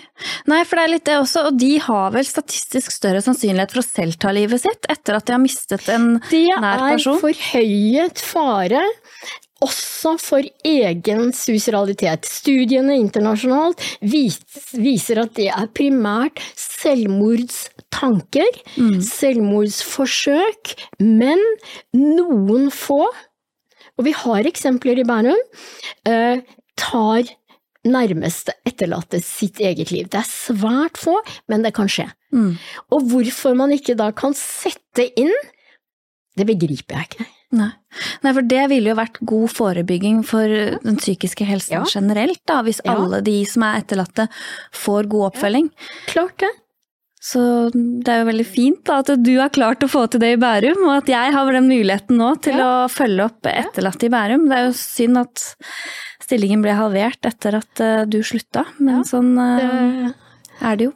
Nei. for det er litt det også, og de har vel statistisk større sannsynlighet for å selv ta livet sitt etter at de har mistet en nær person? Det er forhøyet fare også for egen suicidalitet. Studiene internasjonalt viser at det er primært selvmordstanker, mm. selvmordsforsøk, men noen få, og vi har eksempler i Bernum, eh, tar nærmeste etterlatte sitt eget liv. Det er svært få, men det kan skje. Mm. Og hvorfor man ikke da kan sette inn, det begriper jeg ikke. Nei. Nei. for det ville jo vært god forebygging for den psykiske helsen ja. generelt, da, hvis ja. alle de som er etterlatte får god oppfølging. Ja. Klart det. Så det er jo veldig fint da, at du har klart å få til det i Bærum, og at jeg har den muligheten nå til å følge opp etterlatte i Bærum. Det er jo synd at stillingen ble halvert etter at uh, du slutta, men sånn uh, det... er det jo.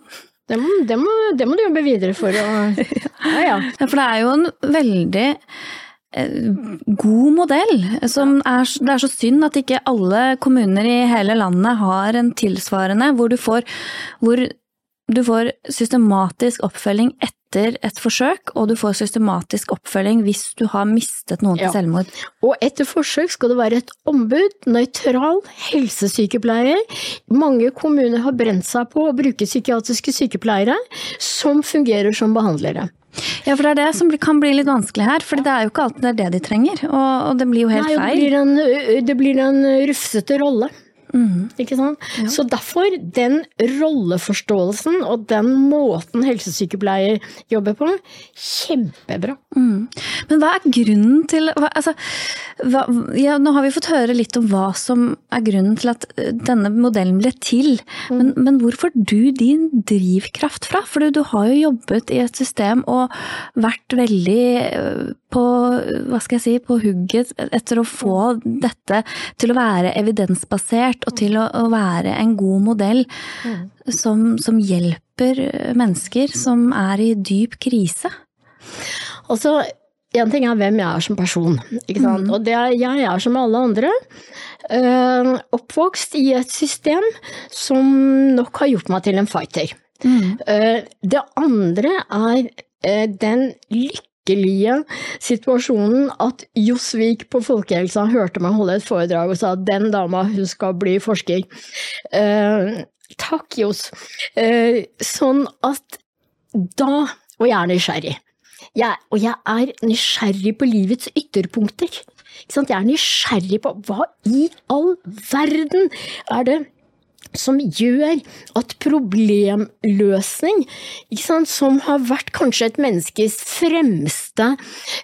Det må, det, må, det må, du jobbe videre for å [laughs] Ja, ja. For det er jo en veldig Eh, god modell. Er, det er så synd at ikke alle kommuner i hele landet har en tilsvarende, hvor du får, hvor du får systematisk oppfølging etter et forsøk, og du får systematisk oppfølging hvis du har mistet noen til selvmord. Og etter forsøk skal det være et ombud, nøytral helsesykepleier. Mange kommuner har brent seg på å bruke psykiatriske sykepleiere som fungerer som behandlere. Ja, for det er det som kan bli litt vanskelig her. For det er jo ikke alltid det er det de trenger. Og, det blir jo helt Nei, feil. Det blir en, det blir en rufsete rolle. Mm. Ikke sant? Ja. Så derfor, den rolleforståelsen og den måten helsesykepleier jobber på, kjempebra. Mm. Men hva er grunnen til hva, altså, hva, ja, Nå har vi fått høre litt om hva som er grunnen til at eh, denne modellen ble til. Mm. Men, men, hvor får du din drivkraft fra? For du har jo jobbet i et system og vært veldig eh, på, hva skal jeg si, på hugget etter å få dette til å være evidensbasert og til å, å være en god modell mm. som, som, hjelper mennesker som er i dyp krise. Altså, en ting er hvem jeg er som person, ikke sant. Mm. Og det er, jeg er som alle andre. Øh, oppvokst i et system som nok har gjort meg til en fighter. Mm. Uh, det andre er uh, den lykken lykkelige situasjonen at Josvik på Folkehelsa hørte meg holde et foredrag og sa at den dama, hun skal bli forsker. Eh, takk, Johs. Eh, sånn at da Og jeg er nysgjerrig. Jeg, og jeg er nysgjerrig på livets ytterpunkter. Jeg er nysgjerrig på hva i all verden er det som gjør at problemløsning, sant, som har vært kanskje et menneskes fremste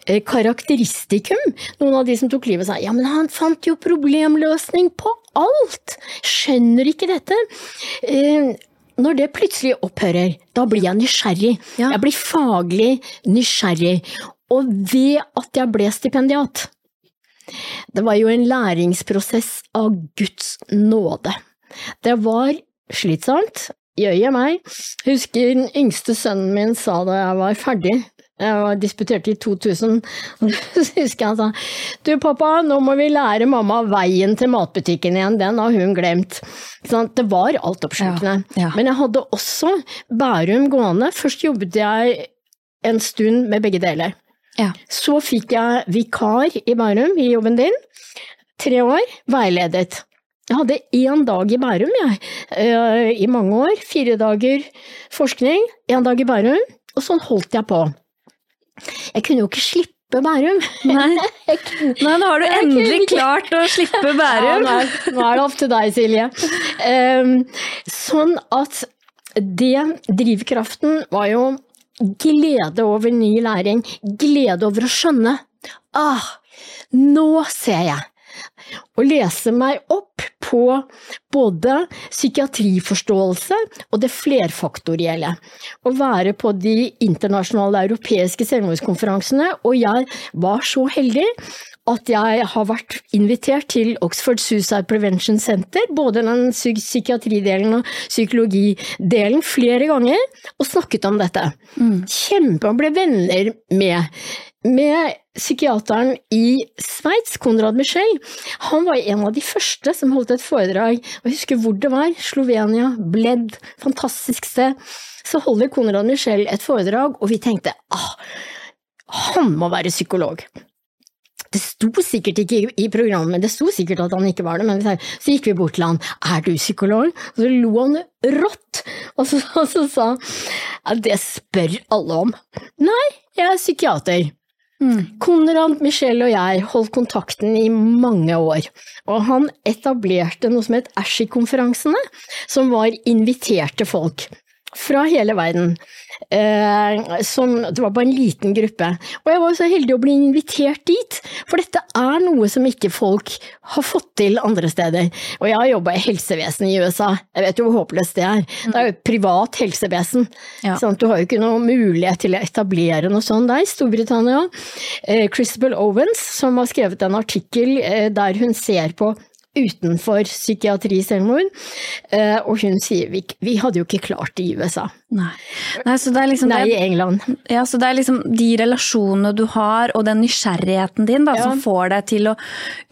eh, karakteristikum Noen av de som tok livet, sa ja, men han fant jo problemløsning på alt! Skjønner ikke dette? Eh, når det plutselig opphører, da blir jeg nysgjerrig. Ja. Jeg blir faglig nysgjerrig. Og ved at jeg ble stipendiat Det var jo en læringsprosess av Guds nåde. Det var slitsomt, jøye meg. Husker den yngste sønnen min sa da jeg var ferdig, jeg var disputert i 2000, [laughs] så husker jeg han sa du pappa, nå må vi lære mamma veien til matbutikken igjen, den har hun glemt. Sånn, det var altoppslukende. Ja, ja. Men jeg hadde også Bærum gående. Først jobbet jeg en stund med begge deler. Ja. Så fikk jeg vikar i Bærum i jobben din. Tre år, veiledet. Jeg hadde én dag i Bærum, jeg, eh, i mange år. Fire dager forskning, én dag i Bærum, og sånn holdt jeg på. Jeg kunne jo ikke slippe Bærum. Nei. [laughs] Nei, nå har du endelig klart å slippe [laughs] Bærum. nå, er, nå er det opp til deg, Silje. Um, sånn at det drivkraften var jo glede over ny læring, glede over å skjønne. Ah, nå ser jeg. Å lese meg opp på både psykiatriforståelse og det flerfaktorielle. Å være på de internasjonale europeiske selvmordskonferansene, og jeg var så heldig at jeg har vært invitert til Oxford Suicide Prevention Center, både den psykiatridelen og psykologidelen, flere ganger, og snakket om dette. Kjempe, og ble venner med. Med psykiateren i Sveits, Konrad Michel. Han var en av de første som holdt et foredrag, og jeg husker hvor det var, Slovenia, Bledd, fantastisk sted. Så holder Konrad Michel et foredrag, og vi tenkte ah, han må være psykolog. Det sto sikkert ikke i- programmet, det sto sikkert at han ikke var det, men så gikk vi bort til han, er du psykolog? Og så lo han rått, og så, [laughs] og så sa han, ja, det spør alle om. Nei, jeg er psykiater. Konrad, Michel og jeg holdt kontakten i mange år, og han etablerte noe som het ASHI-konferansene, som var inviterte folk fra hele verden. Eh, som, det var bare en liten gruppe. Og jeg var så heldig å bli invitert dit, for dette er noe som ikke folk har fått til andre steder. Og jeg har jobba i helsevesenet i USA, jeg vet jo hvor håpløst det er. Det er jo et privat helsevesen. Ja. Sant? Du har jo ikke noe mulighet til å etablere noe sånt der. Storbritannia. Eh, Christabel Owens, som har skrevet en artikkel eh, der hun ser på utenfor psykiatri selvmord, eh, og hun sier vi, vi hadde jo ikke klart det i USA. Nei. Nei, så det liksom Nei, det, i England. ja, så det er liksom de relasjonene du har, og den nysgjerrigheten din, da, Ja. som får deg til å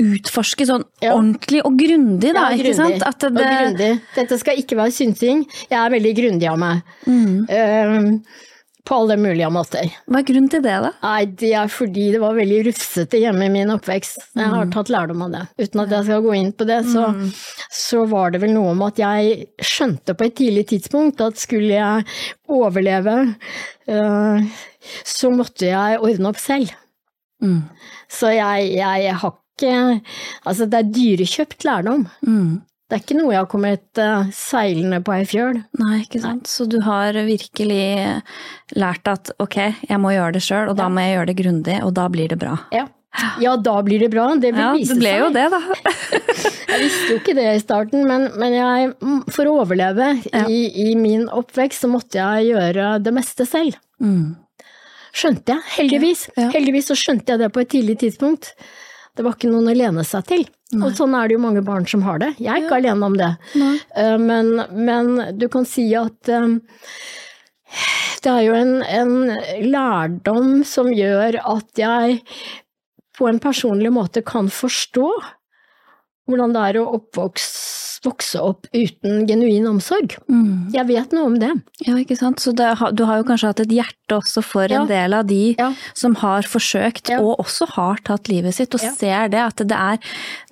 utforske sånn Ja. ordentlig og grundig, da, Ja, ikke sant? At Og grundig. Dette skal ikke være synsing. Jeg er veldig grundig av meg. Mm. Eh, på alle mulige måter. hva er grunnen til det, da? Nei, det er fordi det var veldig rufsete hjemme i min oppvekst. Jeg Mm. har tatt lærdom av det. Uten at jeg skal gå inn på det, så, så var det vel noe om at jeg skjønte på et tidlig tidspunkt at skulle jeg overleve, eh, så måtte jeg ordne opp selv. Mm. Så jeg, jeg har ikke Altså, det er dyrekjøpt lærdom. Mm. Det er ikke noe jeg har kommet eh, seilende på ei fjøl. Nei, ikke sant. Så du har virkelig lært at ok, jeg må gjøre det sjøl, og da må jeg gjøre det grundig, og da blir det bra. Ja. ja, da blir det bra. Det vil Ja, vise det ble seg. jo det, da. [laughs] Jeg visste jo ikke det i starten, men, men jeg, mm, for å overleve Ja. i, i min oppvekst, så måtte jeg gjøre det meste selv. Mm. Skjønte jeg, heldigvis. Ja. Heldigvis så skjønte jeg det på et tidlig tidspunkt. Det var ikke noen å lene seg til. Og sånn er det jo mange barn som har det. Jeg er ikke alene om det. Eh, Men, men du kan si at um, det er jo en, en lærdom som gjør at jeg på en personlig måte kan forstå hvordan det er å vokse opp uten genuin omsorg. Mm. Jeg vet noe om det. Ja, ikke sant. Så det, du har jo kanskje hatt et hjerte også for Ja. en del av de Ja. som har forsøkt, Ja. og også har tatt livet sitt, og ser det at det er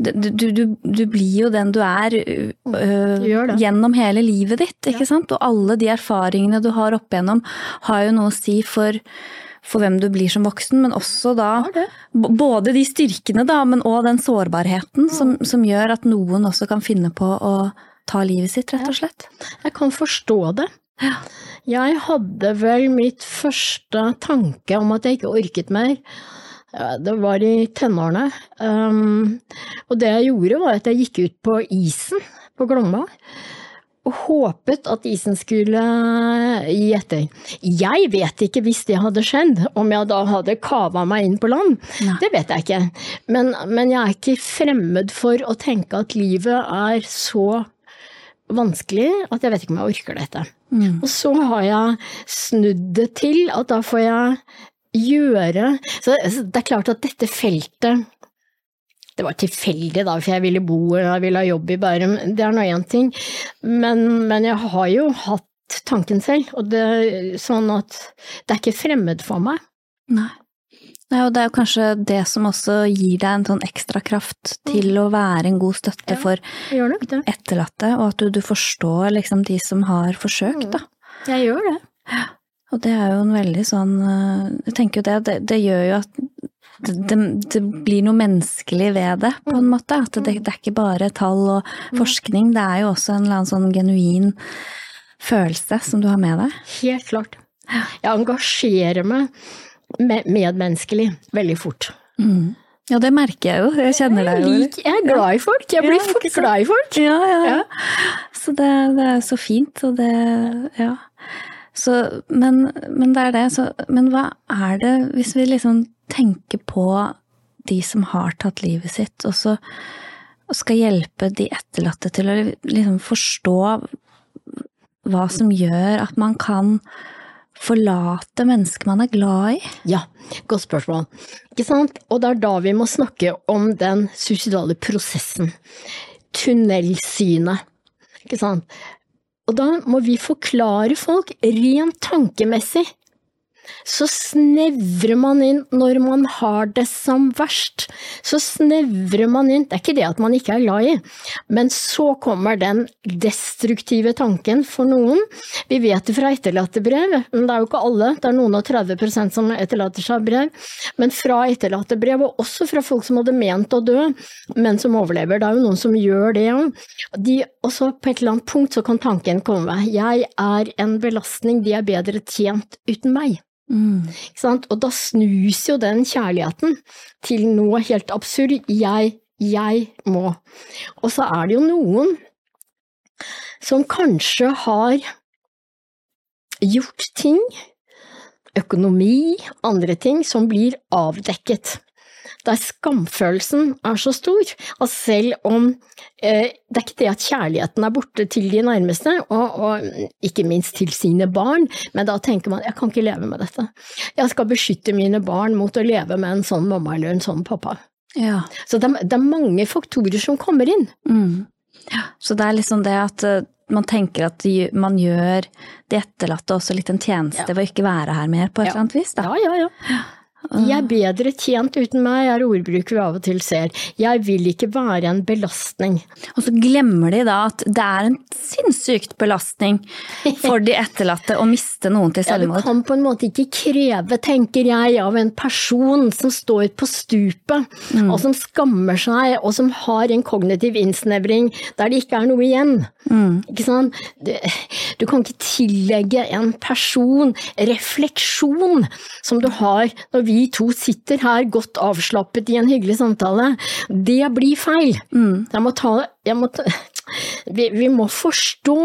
Du, du, du, blir jo den du er øh, gjennom hele livet ditt, ikke sant? Og alle de erfaringene du har opp igjennom, har jo noe å si for for hvem du blir som voksen, men også da både de styrkene, da, men òg den sårbarheten som, som gjør at noen også kan finne på å ta livet sitt, rett og slett. Jeg kan forstå det. Jeg hadde vel mitt første tanke om at jeg ikke orket mer. Det var i tenårene. Um, og det jeg gjorde, var at jeg gikk ut på isen på Glomma og håpet at isen skulle gi etter. Jeg vet ikke hvis det hadde skjedd, om jeg da hadde kava meg inn på land. Nei. Det vet jeg ikke. Men, men, jeg er ikke fremmed for å tenke at livet er så vanskelig at jeg vet ikke om jeg orker dette. Mm. Og så har jeg snudd det til at da får jeg gjøre Så det er klart at dette feltet det var tilfeldig, da, for jeg ville bo og jeg ville ha jobb i Bærum. Det er nå én ting, men, men, jeg har jo hatt tanken selv, og det, sånn at det er ikke fremmed for meg. Nei. Nei, og det er jo kanskje det som også gir deg en sånn ekstra kraft til mm. å være en god støtte ja, for etterlatte, og at du, du forstår liksom de som har forsøkt, da. Mm. Jeg gjør det. Og det er jo en veldig sånn eh, Jeg tenker jo det, det, det gjør jo at det, det, blir noe menneskelig ved det, på en måte. At det, det, er ikke bare tall og forskning, det er jo også en eller annen sånn genuin følelse som du har med deg. Helt klart. Jeg engasjerer meg medmenneskelig veldig fort. Mm. Ja, det merker jeg jo. Jeg kjenner deg jo. Jeg er glad i folk. Jeg blir ja, fort glad i folk. Ja, ja. ja. Så det, det, er så fint, og det Ja. Så, men, men, det er det, så Men hva er det, hvis vi liksom tenker på de som har tatt livet sitt, og så skal hjelpe de etterlatte til å liksom forstå hva som gjør at man kan forlate mennesker man er glad i? Ja, godt spørsmål. Ikke sant? Og det er da vi må snakke om den suicidale prosessen. Tunnelsynet. Ikke sant? Og da må vi forklare folk rent tankemessig så snevrer man inn når man har det som verst. Så snevrer man inn, det er ikke det at man ikke er glad i, men så kommer den destruktive tanken for noen. Vi vet det fra etterlattebrev, men det er jo ikke alle, det er noen og 30% som etterlater seg brev, men fra etterlattebrev, og også fra folk som hadde ment å dø, men som overlever. Det er jo noen som gjør det òg. De, også på et eller annet punkt så kan tanken komme, jeg er en belastning, de er bedre tjent uten meg. Mm. Og da snus jo den kjærligheten til noe helt absurd. Jeg, jeg må. Og så er det jo noen som kanskje har gjort ting, økonomi, andre ting, som blir avdekket der skamfølelsen er så stor at selv om eh, det er ikke det at kjærligheten er borte til de nærmeste, og, og, ikke minst til sine barn, men da tenker man jeg kan ikke leve med dette. Jeg skal beskytte mine barn mot å leve med en sånn mamma eller en sånn pappa. Ja. Så det, det, er mange faktorer som kommer inn. Mm. Ja. Så det er liksom det at uh, man tenker at man gjør de etterlatte også litt en tjeneste ja. ved å ikke være her mer, på et eller annet vis? Da. Ja, ja, ja. De er bedre tjent uten meg, er ordbruket vi av og til ser. Jeg vil ikke være en belastning. Og så glemmer de da at det er en sinnssykt belastning for de etterlatte å miste noen til selvmord. [laughs] Ja, du kan på en måte ikke kreve, tenker jeg, av en person som står på stupet, mm. og som skammer seg, og som har en kognitiv innsnevring der det ikke er noe igjen. Mm. Ikke sant? Du, du kan ikke tillegge en person refleksjon som du har når vi vi to sitter her godt avslappet i en hyggelig samtale, det blir feil. Mm. Jeg må ta, jeg må ta vi, vi, må forstå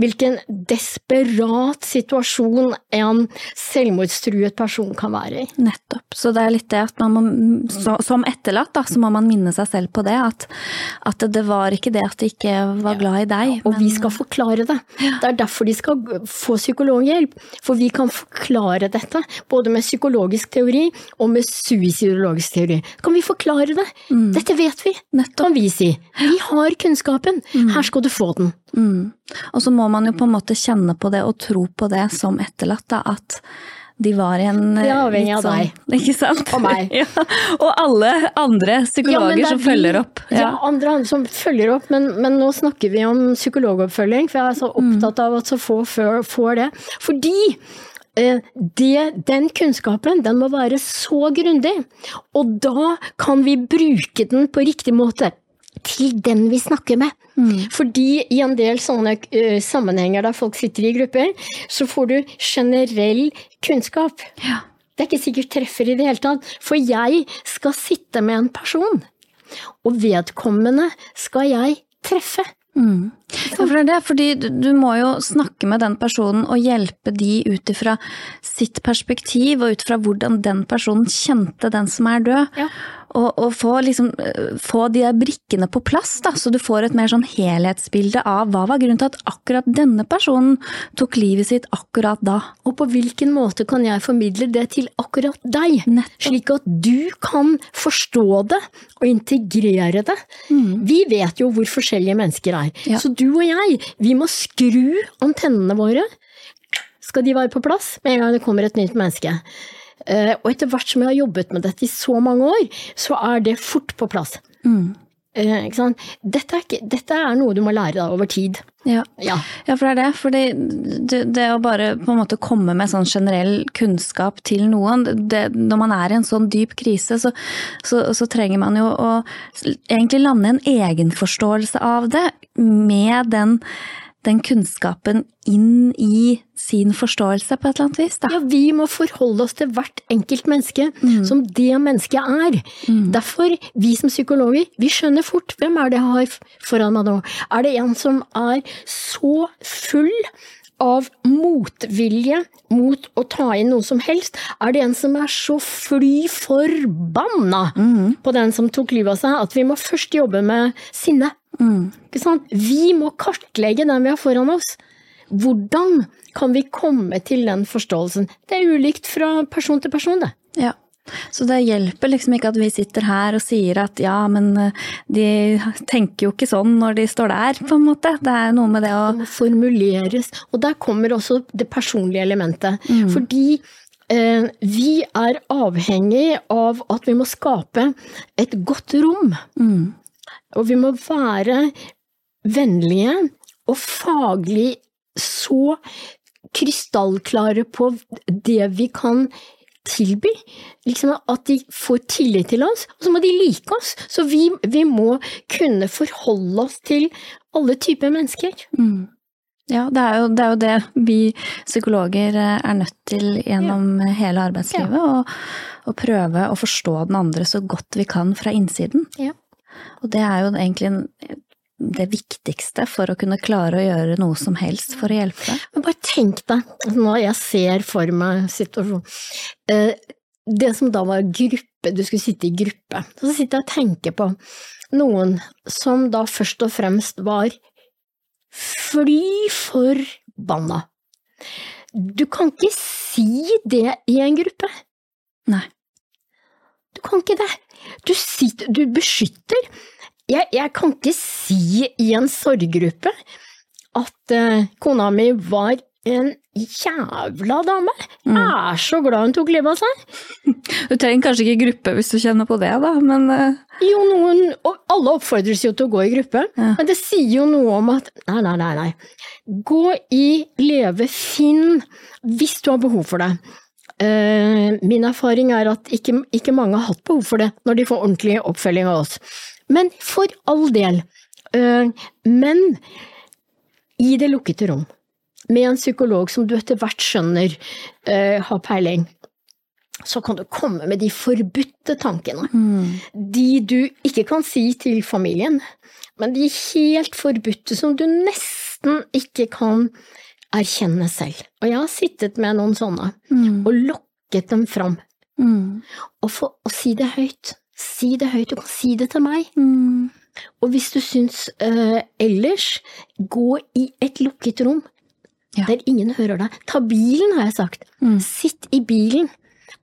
hvilken desperat situasjon en selvmordstruet person kan være i. Nettopp. Så det er litt det at man må, så, som etterlatt, da, så må man minne seg selv på det. At, at det var ikke det at de ikke var glad i deg. Ja, og men... vi skal forklare det. Det er derfor de skal få psykologhjelp. For vi kan forklare dette, både med psykologisk teori og med suicidologisk teori. Kan vi forklare det? Mm. Dette vet vi, Nettopp. kan vi si. Vi har kunnskapen. Mm. Her skal du få den. Mm. Og så må man jo på en måte kjenne på det og tro på det som etterlatt, da, at de var i en Det er avhengig av sånn, deg. [laughs] Ikke sant? Og meg. [laughs] ja. Og alle andre psykologer ja, som vi, følger opp. Ja, ja andre, andre, som følger opp, men, men, nå snakker vi om psykologoppfølging, for jeg er så mm. opptatt av at så få får det. Fordi eh, det, den kunnskapen den må være så grundig, og da kan vi bruke den på riktig måte til den vi snakker med. Mm. Fordi i en del sånne uh, sammenhenger der folk sitter i grupper, så får du generell kunnskap. Ja. Det er ikke sikkert treffer i det hele tatt, for jeg skal sitte med en person, og vedkommende skal jeg treffe. Mm. Ja, for det er det, fordi du, du må jo snakke med den personen og hjelpe de ut ifra sitt perspektiv, og ut fra hvordan den personen kjente den som er død. Ja. Og, og få, liksom, eh, få de der brikkene på plass, da, så du får et mer sånn helhetsbilde av hva var grunnen til at akkurat denne personen tok livet sitt akkurat da. Og på hvilken måte kan jeg formidle det til akkurat deg, Nettopp. slik at du kan forstå det og integrere det. Vi vet jo hvor forskjellige mennesker er, Ja. så du og jeg, vi må skru antennene våre. Skal de være på plass med en gang det kommer et nytt menneske? Eh, og etter hvert som jeg har jobbet med dette i så mange år, så er det fort på plass. Mm. Eh? Dette, er ikke, dette er noe du må lære deg over tid. Ja. Ja. Ja, for det er det. For det, det å bare på en måte komme med sånn generell kunnskap til noen det, Når man er i en sånn dyp krise, så, så, så trenger man jo å egentlig lande en egenforståelse av det med den, den kunnskapen inn i sin forståelse på et eller annet vis. Da. Ja, vi må forholde oss til hvert enkelt menneske som det mennesket er. Derfor, vi som psykologer, vi skjønner fort hvem er det jeg har foran meg nå. Er det en som er så full av motvilje mot å ta inn noe som helst? Er det en som er så fly forbanna på den som tok livet av seg, at vi må først jobbe med sinne? Ikke sant? Vi må kartlegge den vi har foran oss. Hvordan kan vi komme til den forståelsen? Det er ulikt fra person til person, det. Ja. Så det hjelper liksom ikke at vi sitter her og sier at ja, men eh, de tenker jo ikke sånn når de står der, på en måte. Det er noe med det å må formuleres. Og der kommer også det personlige elementet. Fordi eh, vi er avhengig av at vi må skape et godt rom. mm, Og vi må være vennlige og faglig så krystallklare på det vi kan tilby. Liksom at de får tillit til oss, og så må de like oss. Så vi, vi må kunne forholde oss til alle typer mennesker. mm. Ja, det er, jo, det er jo det vi psykologer eh, er nødt til gjennom hele arbeidslivet. Å, å prøve å forstå den andre så godt vi kan fra innsiden. Ja. Og det er jo egentlig en, det viktigste for å kunne klare å gjøre noe som helst for å hjelpe deg. Men bare tenk deg, altså når jeg ser for meg situasjonen eh, Det som da var gruppe, du skulle sitte i gruppe, så sitter jeg og tenker på noen som da først og fremst var fly forbanna. Du kan ikke si det i en gruppe. Nei. Du kan ikke det. Du, sitter, du beskytter. Jeg, jeg kan ikke si i en sorggruppe at uh, kona mi var en jævla dame. Jeg er så glad hun tok livet av seg. [laughs] Du trenger kanskje ikke gruppe hvis du kjenner på det, da, men uh... Jo, noen, og alle oppfordres jo til å gå i gruppe, Ja. men det sier jo noe om at nei, nei, nei, nei. Gå i, leve, finn, hvis du har behov for det. Uh, min erfaring er at ikke, ikke mange har hatt behov for det når de får ordentlig oppfølging av oss. Men for all del. eh, men i det lukkede rom, med en psykolog som du etter hvert skjønner eh, har peiling, så kan du komme med de forbudte tankene de du ikke kan si til familien, men de helt forbudte som du nesten ikke kan erkjenne selv. Og jeg har sittet med noen sånne og lokket dem fram. mm, Og, for, og si det høyt. Si det høyt, du kan si det til meg. mm, Og hvis du syns uh, ellers, gå i et lukket rom Ja. der ingen hører deg. Ta bilen, har jeg sagt. Mm. Sitt i bilen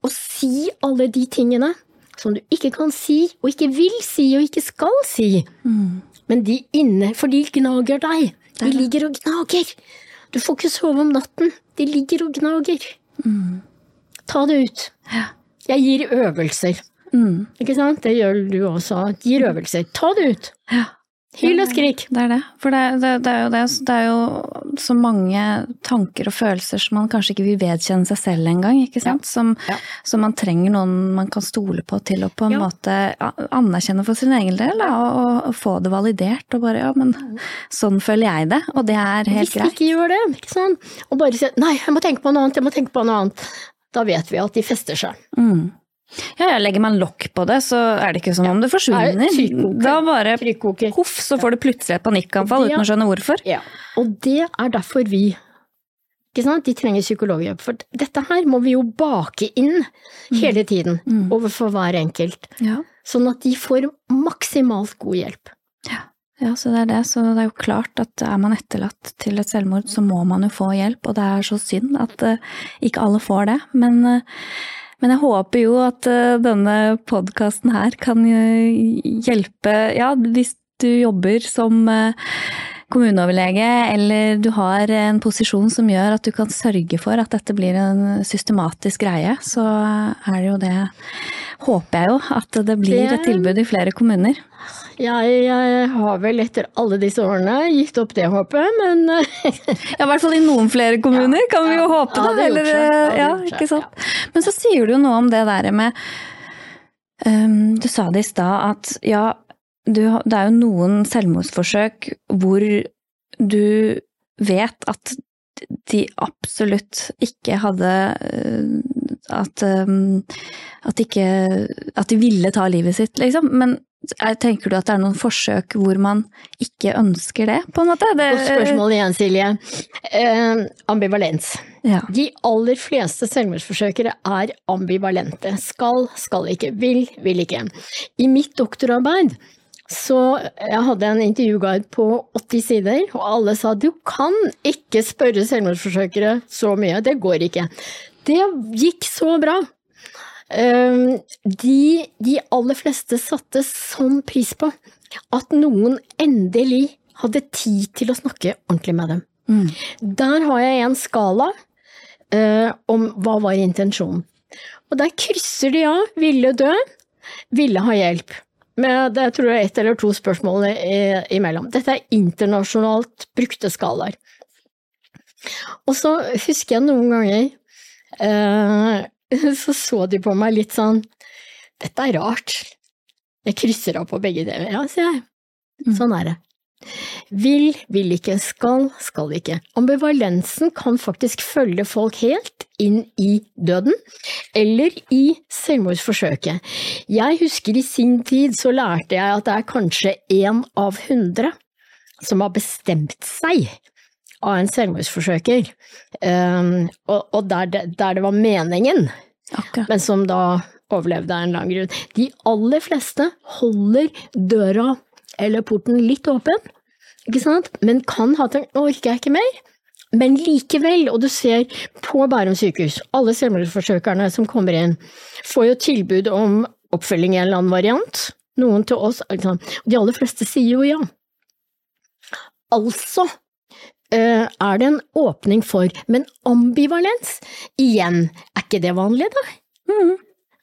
og si alle de tingene som du ikke kan si, og ikke vil si, og ikke skal si. mm. Men de inne, for de gnager deg. De ligger og gnager. Du får ikke sove om natten. De ligger og gnager. Ta det ut. Ja. Jeg gir øvelser. Mm. Ikke sant? Det gjør du også. Gir øvelser. Ta det ut. Ja. Hyl og skrik. Det er det. For det, det, det, er jo det, det er jo så mange tanker og følelser som man kanskje ikke vil vedkjenne seg selv engang, ikke sant. Som, Ja. som man trenger noen man kan stole på til å på en Ja. måte anerkjenne for sin egen del, da, og, og få det validert. Og bare ja, men sånn føler jeg det, og det er helt Hvis greit. Hvis ikke gjør det, ikke sant? og bare sier nei, jeg må tenke på noe annet, jeg må tenke på noe annet, da vet vi at de fester seg. Mm. Ja, ja, legger man lokk på det, så er det ikke som om det forsvinner. Da bare hoff, så får du plutselig et panikkanfall uten å skjønne hvorfor. Ja. Og det er derfor vi ikke sant? De trenger psykologhjelp. For dette her må vi jo bake inn hele tiden Mm. overfor hver enkelt. Ja. Sånn at de får maksimalt god hjelp. Ja, så det er det. Så det er jo klart at er man etterlatt til et selvmord, så må man jo få hjelp, og det er så synd at uh, ikke alle får det. Men, eh, men jeg håper jo at eh, denne podkasten her kan eh, hjelpe, ja, hvis du jobber som eh, kommuneoverlege, eller du har en posisjon som gjør at du kan sørge for at dette blir en systematisk greie, så er det jo det Håper jeg jo at det blir et tilbud i flere kommuner. Jeg, jeg har vel etter alle disse årene gitt opp det håpet, men [laughs] Ja, i hvert fall i noen flere kommuner, kan vi jo håpe. ja, da. det Eller, det har ja, ikke sant. Men så sier du jo noe om det der med um, Du sa det i stad at ja, det er jo noen selvmordsforsøk hvor du vet at de absolutt ikke hadde øh, at, um, at ikke At de ville ta livet sitt, liksom. Men er- tenker du at det er noen forsøk hvor man ikke ønsker det, på en måte? Det, Godt spørsmål igjen, Silje. Eh, ambivalens. Ja. De aller fleste selvmordsforsøkere er ambivalente. Skal, skal ikke. Vil, vil ikke. I mitt doktorarbeid så jeg hadde en intervjuguide på 80 sider, og alle sa du kan ikke spørre selvmordsforsøkere så mye, det går ikke. Det gikk så bra. Um, de, de aller fleste satte sånn pris på at noen endelig hadde tid til å snakke ordentlig med dem. Mm. Der har jeg en skala eh, om hva var intensjonen. Og der krysser de av ville dø, ville ha hjelp. Med det tror jeg ett eller to spørsmål imellom. Dette er internasjonalt brukte skalaer. Og så husker jeg noen ganger eh, [laughs] så så de på meg litt sånn Dette er rart. Jeg krysser av på begge deler. Ja, sier jeg. Sånn er det. Vil, vil ikke, skal, skal ikke. Ambivalensen kan faktisk følge folk helt inn i døden, eller i selvmordsforsøket. Jeg husker i sin tid så lærte jeg at det er kanskje én av hundre som har bestemt seg av en selvmordsforsøker, um, og, og der, det, der det var meningen, Akkurat. men som da overlevde av en lang grunn. De aller fleste holder døra eller porten litt åpen, ikke sant? men kan ha tenkt 'nå orker jeg ikke mer'. Men likevel, og du ser på Bærum sykehus, alle selvmordsforsøkerne som kommer inn, får jo tilbud om oppfølging i en eller annen variant. Noen til oss, og de aller fleste sier jo ja. Altså eh, er det en åpning for, men ambivalens, igjen, er ikke det vanlig, da? Mm.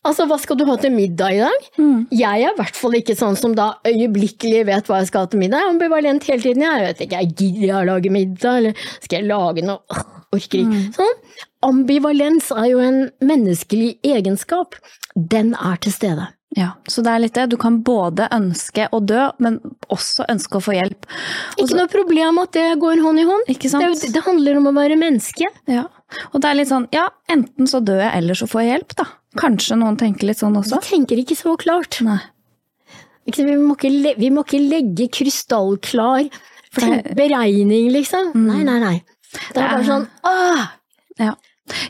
Altså, hva skal du ha til middag i dag? Mm. Jeg er i hvert fall ikke sånn som da øyeblikkelig vet hva jeg skal ha til middag. Jeg er ambivalent hele tiden. Jeg vet ikke, jeg gidder jeg å lage middag, eller skal jeg lage noe? Orker ikke. Sånn. Ambivalens er jo en menneskelig egenskap. Den er til stede. Ja, så det er litt det. Du kan både ønske å dø, men også ønske å få hjelp. Også, Ikke noe problem at det går hånd i hånd. Ikke sant? Det, det handler om å være menneske. Ja. Og det er litt sånn, ja, enten så dør jeg, eller så får jeg hjelp, da. Kanskje noen tenker litt sånn Vi også? tenker ikke så klart. Nei. Ikke, vi, må ikke, vi må ikke legge krystallklar det- [laughs] beregning, liksom. Nei, nei, nei. Det er bare sånn åh! Ja.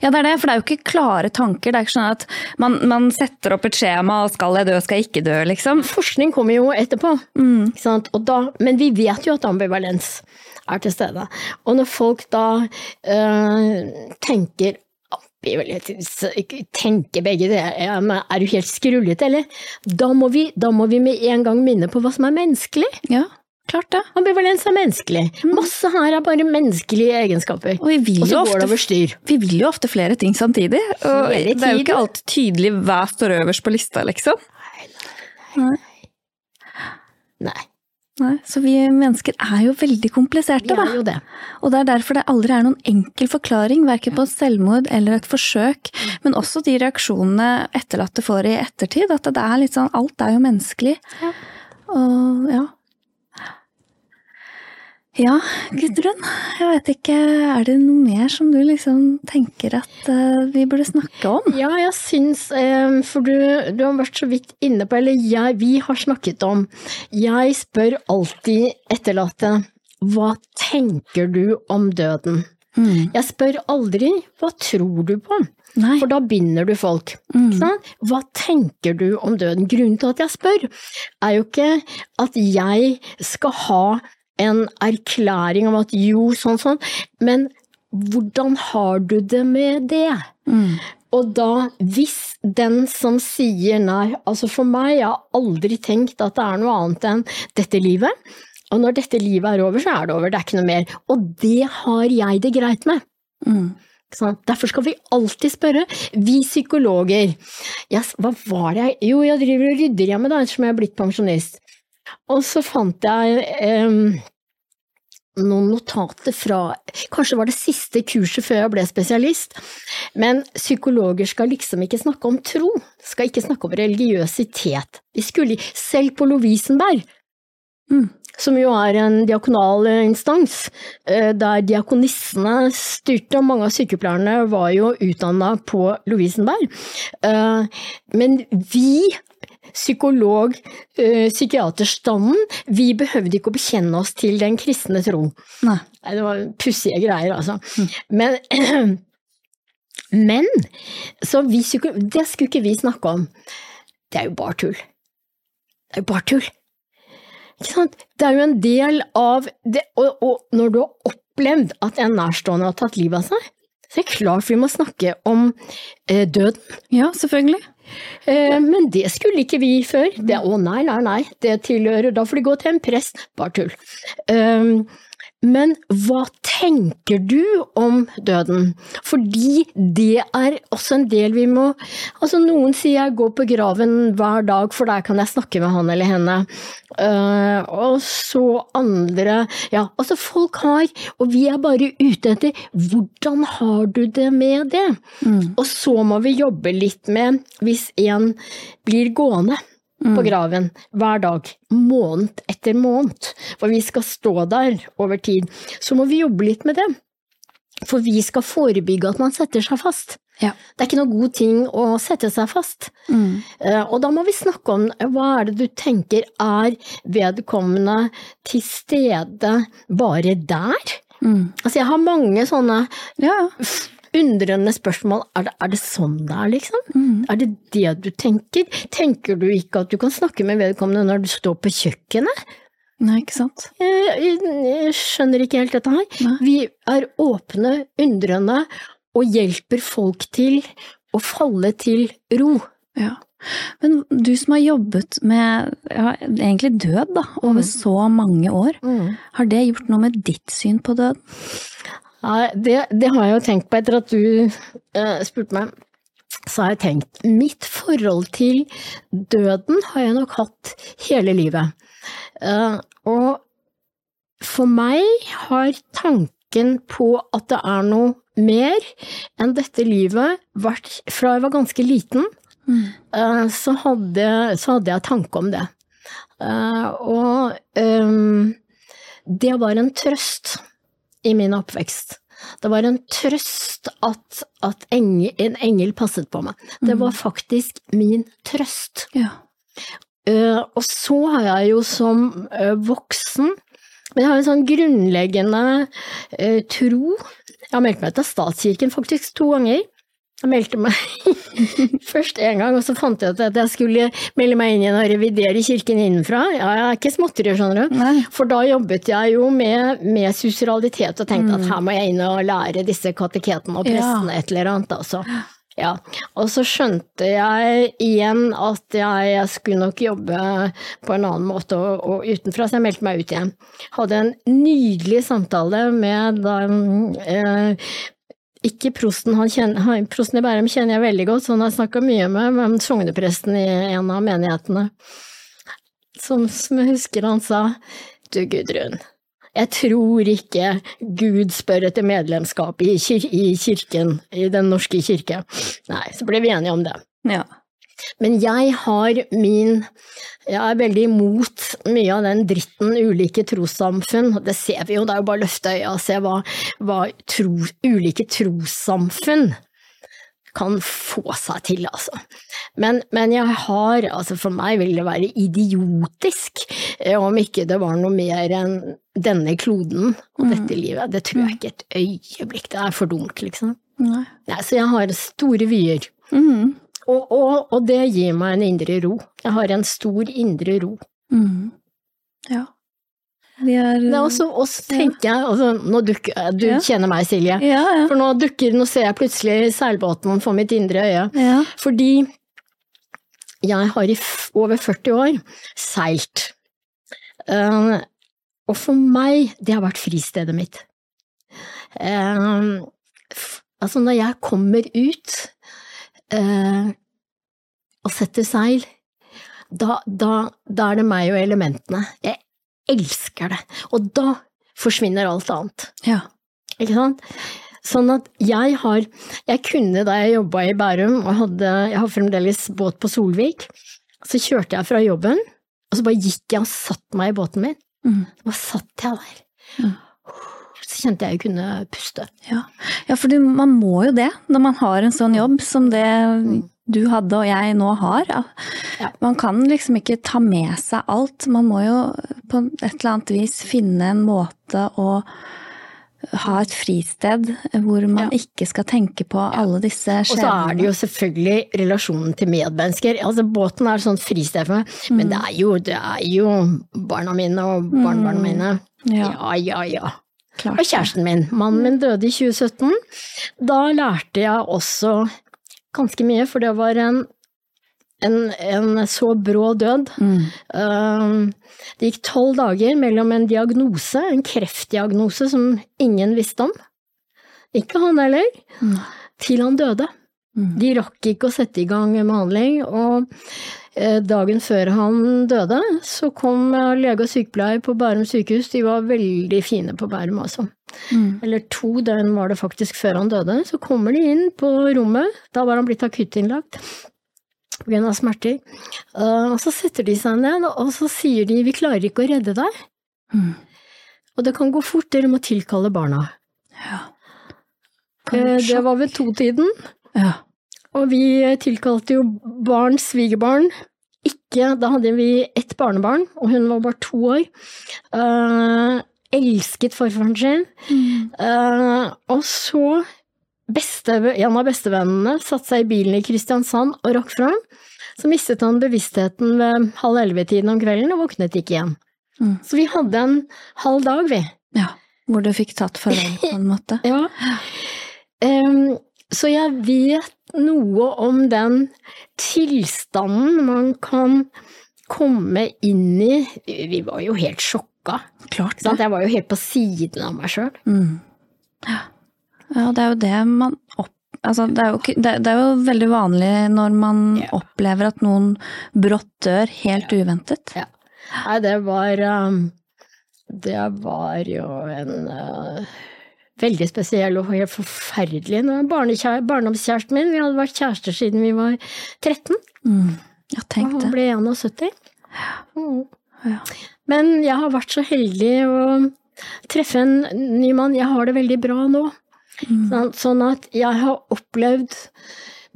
Ja, det er det, for det er jo ikke klare tanker. Det er ikke sånn at man, man setter opp et skjema, og skal jeg dø, skal jeg ikke dø, liksom. Forskning kommer jo etterpå, Mm. ikke sant? Og da, men vi vet jo at ambivalens er til stede. Og når folk da øh, tenker tenker begge det, er du helt skrullete, eller? Da må, vi, da må vi med en gang minne på hva som er menneskelig. Ja, klart det. Ambivalens er menneskelig. Masse her er bare menneskelige egenskaper. Og vi vil, så går det over styr. vi vil jo ofte flere ting samtidig. Og det er jo ikke alt alltid tydelig hva står øverst på lista, liksom. Nei. Nei, Nei. Nei. så vi mennesker er jo veldig kompliserte, da. Vi er jo det. Og det er derfor det aldri er noen enkel forklaring, verken på selvmord eller et forsøk, men også de reaksjonene etterlatte får i ettertid. At det er litt sånn Alt er jo menneskelig. Ja. Og ja. Ja, Gudrun. Jeg vet ikke, er det noe mer som du liksom tenker at uh, vi burde snakke om? Ja, jeg syns eh, For du, du, har vært så vidt inne på, eller jeg, vi har snakket om Jeg spør alltid etterlatte hva tenker du om døden? Mm. Jeg spør aldri hva tror du på? Nei. For da binder du folk. Mm. Hva tenker du om døden? Grunnen til at jeg spør, er jo ikke at jeg skal ha en erklæring om at jo, sånn, sånn, men hvordan har du det med det? Mm. Og da, hvis den som sier nei, altså for meg, jeg har aldri tenkt at det er noe annet enn dette livet, og når dette livet er over, så er det over, det er ikke noe mer. Og det har jeg det greit med. Mm. Derfor skal vi alltid spørre, vi psykologer. Yes, hva var det jeg Jo, jeg driver og rydder hjemme da, ettersom jeg er blitt pensjonist. Og så fant jeg eh, noen notater fra Kanskje det var det siste kurset før jeg ble spesialist. Men psykologer skal liksom ikke snakke om tro, skal ikke snakke om religiøsitet. Vi skulle selv på Lovisenberg, Mm. som jo er en diakonal instans, eh, der diakonissene styrte, og mange av sykepleierne var jo utdanna på Lovisenberg. Eh, Men vi psykolog, eh, psykiaterstanden, vi behøvde ikke å bekjenne oss til den kristne tro. Nei. Det var pussige greier, altså. Men, [clears throat] men så vi Det skulle ikke vi snakke om. Det er jo bare tull. Det er jo bare tull. Ikke sant? Det er jo en del av det, og, og når du har opplevd at en nærstående har tatt livet av seg, så er det klart vi må snakke om eh, døden. Ja, selvfølgelig. Eh, men det skulle ikke vi før. Det, å nei, nei, nei, det tilhører Da får de gå til en prest. Bare tull. Men hva tenker du om døden? Fordi det er også en del vi må Altså, noen sier jeg går på graven hver dag, for der kan jeg snakke med han eller henne. Uh, og så andre Ja, altså, folk har Og vi er bare ute etter hvordan har du det med det? Mm. Og så må vi jobbe litt med hvis en blir gående på graven hver dag, måned etter måned, for vi skal stå der over tid, så må vi jobbe litt med det. For vi skal forebygge at man setter seg fast. Ja. Det er ikke noe god ting å sette seg fast. Mm. Eh, Og da må vi snakke om hva er det du tenker er vedkommende til stede bare der? Mm. Altså jeg har mange sånne Ja. Undrende spørsmål. Er det, er det sånn det er, liksom? Mm. Er det det du tenker? Tenker du ikke at du kan snakke med vedkommende når du står på kjøkkenet? Nei, ikke sant. Jeg, jeg skjønner ikke helt dette her. Nei. Vi er åpne, undrende, og hjelper folk til å falle til ro. Ja. Men du som har jobbet med ja, egentlig død da, over Mm. så mange år, har det gjort noe med ditt syn på død? Nei, det, det har jeg jo tenkt på etter at du uh, spurte meg. Så har jeg tenkt, mitt forhold til døden har jeg nok hatt hele livet. Uh, og for meg har tanken på at det er noe mer enn dette livet vært fra jeg var ganske liten, eh, så, hadde, så hadde jeg tanke om det. Og um, det var en trøst i min oppvekst. Det var en trøst at, at enge, en engel passet på meg. Det var faktisk min trøst. Ja. Eh, og så har jeg jo som eh, voksen Men jeg har en sånn grunnleggende eh, tro. Jeg har meldt meg til statskirken faktisk to ganger. Jeg meldte meg [laughs] først én gang, og så fant jeg ut at jeg skulle melde meg inn igjen og revidere kirken innenfra. Ja, jeg er ikke småtteri, skjønner du. For da jobbet jeg jo med, med sosialitet og tenkte at her må jeg inn og lære disse kateketene og Ja. et eller annet, altså. Ja, og så skjønte jeg igjen at jeg, jeg skulle nok jobbe på en annen måte og, og utenfra, så jeg meldte meg ut igjen. Hadde en nydelig samtale med da, eh, ikke prosten, kjenner, prosten i Bærum kjenner jeg veldig godt, så han har snakka mye med, men sognepresten i en av menighetene. som, som jeg husker han sa, du Gudrun, jeg tror ikke Gud spør etter medlemskap i, kir i kirken, i Den norske kirke. Nei, så ble vi enige om det. Ja. Men jeg har min Jeg er veldig imot mye av den dritten ulike trossamfunn. Det ser vi jo, det er jo bare å løfte øya og se hva, hva tro, ulike trossamfunn kan få seg til, altså. Men, men, jeg har, altså for meg vil det være idiotisk eh, om ikke det var noe mer enn denne kloden og mm. dette livet. Det tror jeg ikke et øyeblikk. Det er for dumt, liksom. Nei. Nei, så jeg har store vyer. Mm. Og, og, og, det gir meg en indre ro. Jeg har en stor indre ro. Mm. Ja. Vi det er Og så tenker jeg, altså, nå dukker, Du ja. kjenner meg, Silje. Ja, ja. For nå dukker, nå ser jeg plutselig seilbåten for mitt indre øye. Fordi jeg har i over 40 år seilt. Uh, og for meg, det har vært fristedet mitt. Uh, altså, når jeg kommer ut uh, og setter seil, da, da, da, er det meg og elementene. Jeg elsker det. Og da forsvinner alt annet. Ja. Ikke sant? Sånn at jeg har Jeg kunne da jeg jobba i Bærum, og hadde, jeg har fremdeles båt på Solvik, så kjørte jeg fra jobben, og så bare gikk jeg og satte meg i båten min. Mm. Så bare satt jeg der. Mm så kjente jeg jeg kunne puste. Ja, ja for man må jo det når man har en sånn jobb som det du hadde og jeg nå har. Ja. Man kan liksom ikke ta med seg alt. Man må jo på et eller annet vis finne en måte å ha et fristed hvor man ja. ikke skal tenke på alle disse skjebnene. Og så er det jo selvfølgelig relasjonen til medmennesker. Altså Båten er et sånt fristed for meg, mm. men det er, jo, det er, jo, barna mine og barnebarna mm. mine. Ja, ja, ja. ja. Klart. Og kjæresten min. Mannen min døde i 2017. Da lærte jeg også ganske mye, for det var en, en, en så brå død. Mm. Uh, det gikk tolv dager mellom en diagnose, en kreftdiagnose som ingen visste om, ikke han heller, mm. til han døde. De rakk ikke å sette i gang behandling, og Eh, dagen før han døde, så kom lege og sykepleier på Bærum sykehus. De var veldig fine på Bærum, altså. Mm. Eller to døgn var det faktisk før han døde. Så kommer de inn på rommet, da var han blitt akuttinnlagt pga. smerter. Eh, og så setter de seg ned, og så sier de 'vi klarer ikke å redde deg'. Mm. Og det kan gå fort, dere må tilkalle barna. Ja. Eh, det var ved totiden. Ja. Og vi tilkalte jo barn, svigerbarn. Ikke Da hadde vi ett barnebarn, og hun var bare to år. Uh, elsket forfaren sin. Mm. Uh, og så beste, En av bestevennene satte seg i bilen i Kristiansand og rakk fram. Så mistet han bevisstheten ved halv elleve-tiden om kvelden og våknet ikke igjen. Mm. Så vi hadde en halv dag, vi. Ja, Hvor du fikk tatt farvel, på en måte. [laughs] ja. Um, så jeg vet noe om den tilstanden man kan komme inn i. Vi var jo helt sjokka. Klart det. Jeg var jo helt på siden av meg sjøl. Mm. Ja. ja, det er jo det man opp... Altså, det, er jo, det, det, er jo, veldig vanlig når man ja. opplever at noen brått dør helt ja. uventet. Ja. Nei, det var um, Det var jo en uh, veldig spesiell og helt forferdelig. Barndomskjæresten min, vi hadde vært kjærester siden vi var 13. Mm. Ja, tenk og han ble 71. Mm. Ja. Men jeg har vært så heldig å treffe en ny mann. Jeg har det veldig bra nå. Mm. Sånn, sånn at jeg har opplevd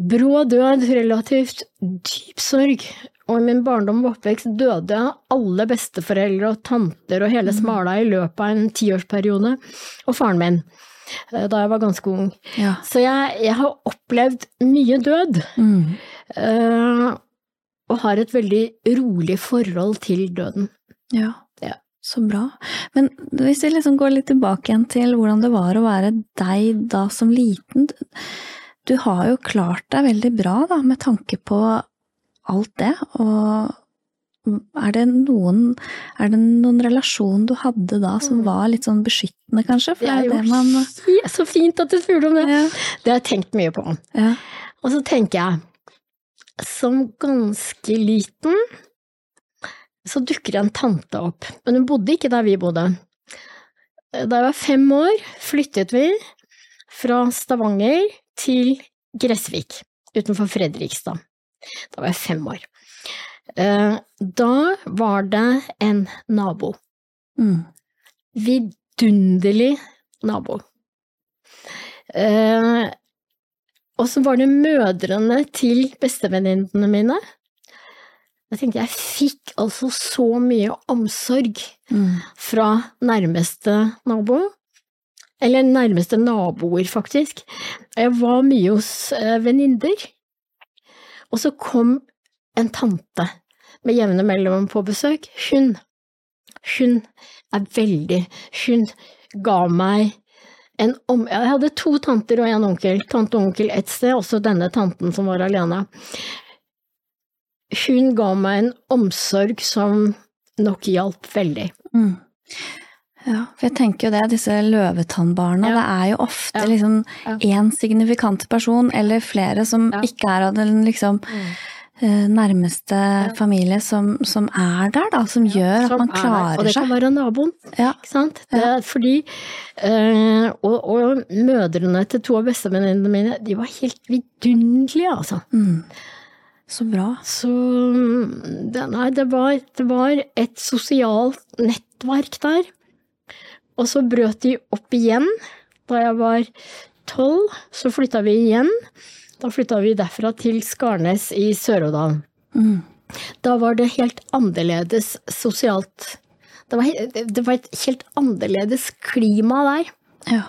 brå død, relativt dyp sorg, og i min barndom og oppvekst døde alle besteforeldre og tanter og hele mm. smala i løpet av en tiårsperiode, og faren min, eh, da jeg var ganske ung. Ja. Så jeg, jeg, har opplevd mye død, mm. uh, og har et veldig rolig forhold til døden. Ja. ja. Så bra. Men hvis vi liksom går litt tilbake igjen til hvordan det var å være deg da som liten. Du har jo klart deg veldig bra da, med tanke på alt det, og er det noen, er det noen relasjon du hadde da som mm. var litt sånn beskyttende, kanskje? For det er jo det man... [laughs] så fint at du spurte om det! Ja. Det har jeg tenkt mye på. Ja. Og så tenker jeg, som ganske liten så dukker en tante opp, men hun bodde ikke der vi bodde. Da jeg var fem år, flyttet vi fra Stavanger til Gressvik utenfor Fredrikstad. Da var jeg fem år. Eh, da var det en nabo. Mm. Vidunderlig nabo. Eh, og så var det mødrene til bestevenninnene mine. Jeg tenkte jeg fikk altså så mye omsorg Mm. fra nærmeste nabo. Eller nærmeste naboer, faktisk. Jeg var mye hos eh, venninner. Og så kom en tante med jevne mellomrom på besøk. Hun, hun er veldig Hun ga meg en om... Jeg hadde to tanter og en onkel. Tante og onkel ett sted, også denne tanten som var alene. Hun ga meg en omsorg som nok hjalp veldig. Mm. Ja, for jeg tenker jo det, disse løvetannbarna, Ja. det er jo ofte Ja. liksom én signifikant person, eller flere som Ja. ikke er av den liksom eh, nærmeste familie som, som er der, da, som gjør at Som man klarer seg. Og det kan være naboen, Ja. ikke sant. Det fordi øh, og, og mødrene til to av bestevenninnene mine, de var helt vidunderlige, altså. Mm. Så bra. Så mm, det, nei, det var, det var et sosialt nettverk der. Og så brøt de opp igjen da jeg var tolv. Så flytta vi igjen. Da flytta vi derfra til Skarnes i Sør-Odal. Mm. Da var det helt annerledes sosialt. Det var, det var et helt annerledes klima der. Ja.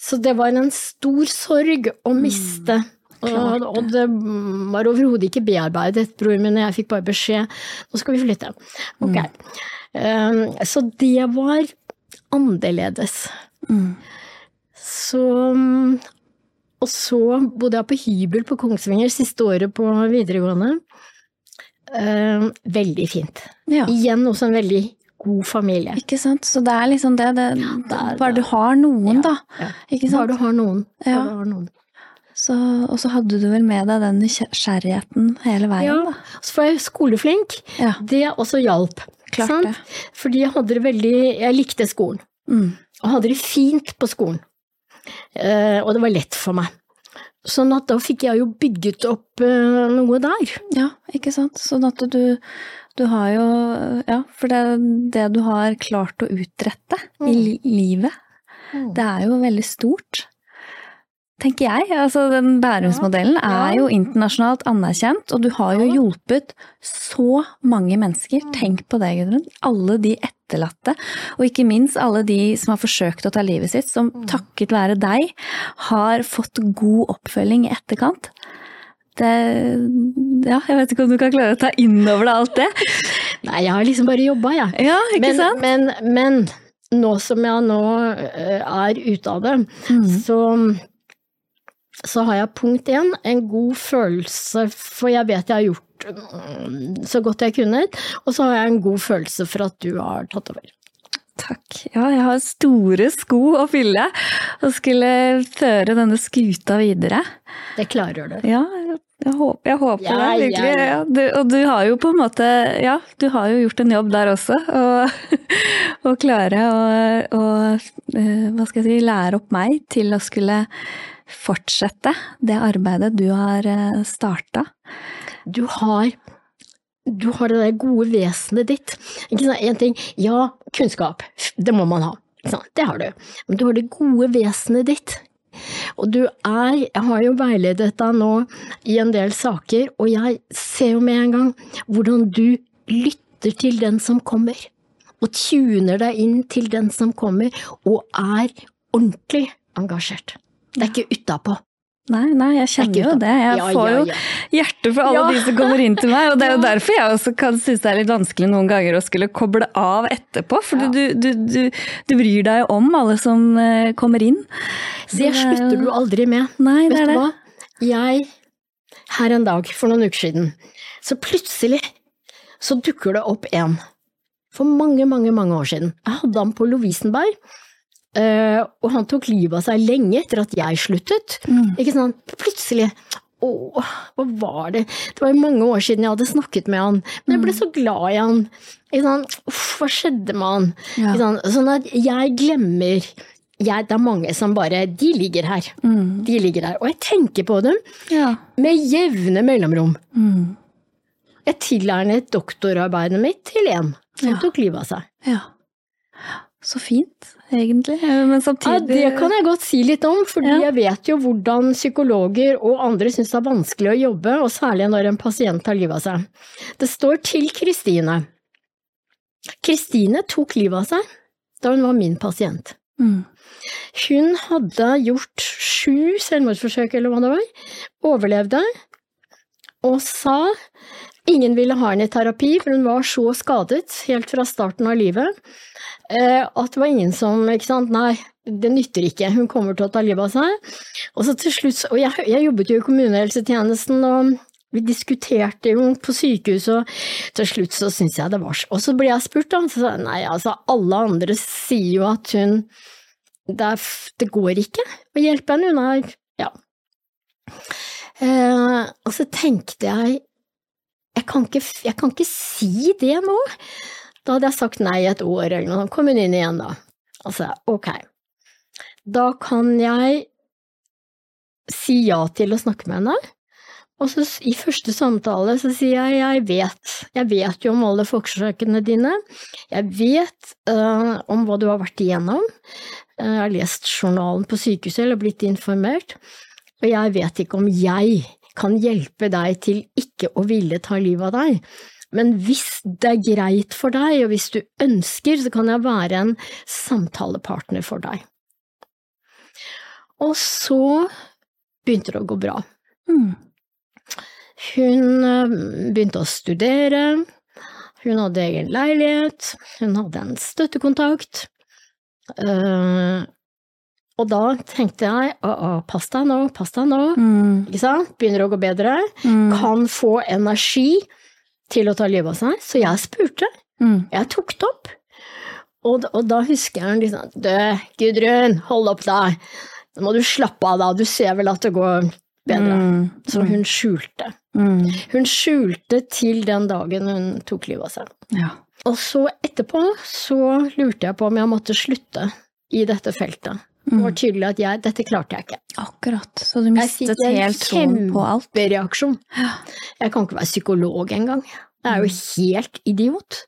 Så det var en stor sorg å miste. Mm. og, og det var overhodet ikke bearbeidet, bror min og jeg fikk bare beskjed nå skal vi flytte. Ok. Um, så det var annerledes. Mm. Så Og så bodde jeg på hybel på Kongsvinger siste året på videregående. Um, veldig fint. ja. Igjen også en veldig god familie. Ikke sant. Så det er liksom det, det det er Bare du har noen, Ja, da. ja. Ikke Bare du har noen. Bare du har noen. Så, og så hadde du vel med deg den nysgjerrigheten hele veien, Ja, da. så var jeg skoleflink. Ja, Det også hjalp. Klart sant? det. Fordi jeg hadde det veldig Jeg likte skolen. Mm. Og hadde det fint på skolen. Eh, og det var lett for meg. Sånn at da fikk jeg jo bygget opp eh, noe der. Ja, ikke sant. Sånn at du, du har jo Ja, for det, det du har klart å utrette i li livet, det er jo veldig stort. Tenker jeg. Altså, den Bærumsmodellen Ja, er jo internasjonalt anerkjent, og du har jo hjulpet så mange mennesker. Tenk på det, Gudrun. Alle de etterlatte, og ikke minst alle de som har forsøkt å ta livet sitt, som takket være deg har fått god oppfølging i etterkant. Det Ja, jeg vet ikke om du kan klare å ta inn over deg alt det? [laughs] Nei, jeg har liksom bare jobba, jeg. Ja, ikke Men, sant? men, men nå som jeg nå eh, er ute av det, Mm. så, så har jeg punkt én en god følelse, for jeg vet jeg har gjort mm, så godt jeg kunne, og så har jeg en god følelse for at du har tatt over. Takk. Ja, jeg har store sko å fylle og skulle føre denne skuta videre. Det klarer du. Ja, jeg håper, jeg håper Ja, det, virkelig. ja. Du, og du har jo på en måte Ja, du har jo gjort en jobb der også. Og, [laughs] og klare å, å eh, hva skal jeg si, lære opp meg til å skulle fortsette det arbeidet du har starta. Du har du har det der gode vesenet ditt. En ting, ja, kunnskap, det må man ha. Det har du. Men du har det gode vesenet ditt. Og du er Jeg har jo veiledet deg nå i en del saker, og jeg ser jo med en gang hvordan du lytter til den som kommer. Og tuner deg inn til den som kommer, og er ordentlig engasjert. Det er ikke utapå. Nei, nei, jeg er kjenner jo det. Jeg Ja, får jo ja. hjerte for alle Ja. de som kommer inn til meg, og det er jo [laughs] derfor jeg også kan synes det er litt vanskelig noen ganger å skulle koble av etterpå, for Ja. du, du, du, du bryr deg jo om alle som eh, kommer inn. Så Det er slutter du aldri med. Nei, det Vet er du det. hva? Jeg, her en dag for noen uker siden, så plutselig så dukker det opp en. For mange, mange, mange år siden. Jeg hadde han på Lovisenberg, eh, og han tok livet av seg lenge etter at jeg sluttet. Mm. Ikke sant? Plutselig. Å, hva var det Det var jo mange år siden jeg hadde snakket med han, men jeg ble så glad i han. Ikke sant? Uff, hva skjedde med han? Ja. Ikke sant? Sånn at jeg glemmer jeg, Det er mange som bare De ligger her. Mm. De ligger her. Og jeg tenker på dem Ja. med jevne mellomrom. Mm. Jeg tilegnet doktorarbeidet mitt til en som Ja. tok livet av seg. ja. Så fint, egentlig. Men Ja, det kan jeg godt si litt om, fordi Ja. jeg vet jo hvordan psykologer og andre syns det er vanskelig å jobbe, og særlig når en pasient tar livet av seg. Det står til Kristine. Kristine tok livet av seg da hun var min pasient. Mm. Hun hadde gjort sju selvmordsforsøk, eller hva det var, overlevde, og sa ingen ville ha henne i terapi, for hun var så skadet helt fra starten av livet, eh, at det var ingen som ikke sant, nei, det nytter ikke, hun kommer til å ta livet av seg. Og så til slutt, og jeg, jeg jobbet jo i kommunehelsetjenesten, og vi diskuterte jo på sykehus, og til slutt så syntes jeg det var så Og så ble jeg spurt, da, så sa jeg nei, altså alle andre sier jo at hun det, er, det går ikke å hjelpe henne, hun er ja. Eh, og så tenkte jeg jeg kan, ikke, jeg kan ikke si det nå. Da hadde jeg sagt nei et år eller noe, kom hun inn igjen da. Altså, ok. Da kan jeg si ja til å snakke med henne. Og så i første samtale så sier jeg jeg vet, jeg vet jo om alle forsøkene dine, jeg vet uh, om hva du har vært igjennom, uh, jeg har lest journalen på sykehuset eller blitt informert, og jeg vet ikke om jeg kan hjelpe deg til ikke å ville ta livet av deg. Men hvis det er greit for deg, og hvis du ønsker, så kan jeg være en samtalepartner for deg. Og så begynte det å gå bra. Mm. Hun eh, begynte å studere, hun hadde egen leilighet, hun hadde en støttekontakt. Eh, og da tenkte jeg å, å, pass deg nå, pass deg nå, Mm. ikke sant, begynner å gå bedre, Mm. kan få energi til å ta livet av seg, så jeg spurte, Mm. jeg tok det opp. Og, og da husker jeg liksom, du, Gudrun, hold opp da, nå må du slappe av da, du ser vel at det går bedre. Mm. Så hun skjulte. Mm. Hun skjulte til den dagen hun tok livet av seg. Ja. Og så etterpå så lurte jeg på om jeg måtte slutte i dette feltet. Det var tydelig at jeg, dette klarte jeg ikke. Akkurat. Så du mistet fikk helt troen på alt. kjempereaksjon. Ja. Jeg kan ikke være psykolog engang. Jeg er jo helt idiot.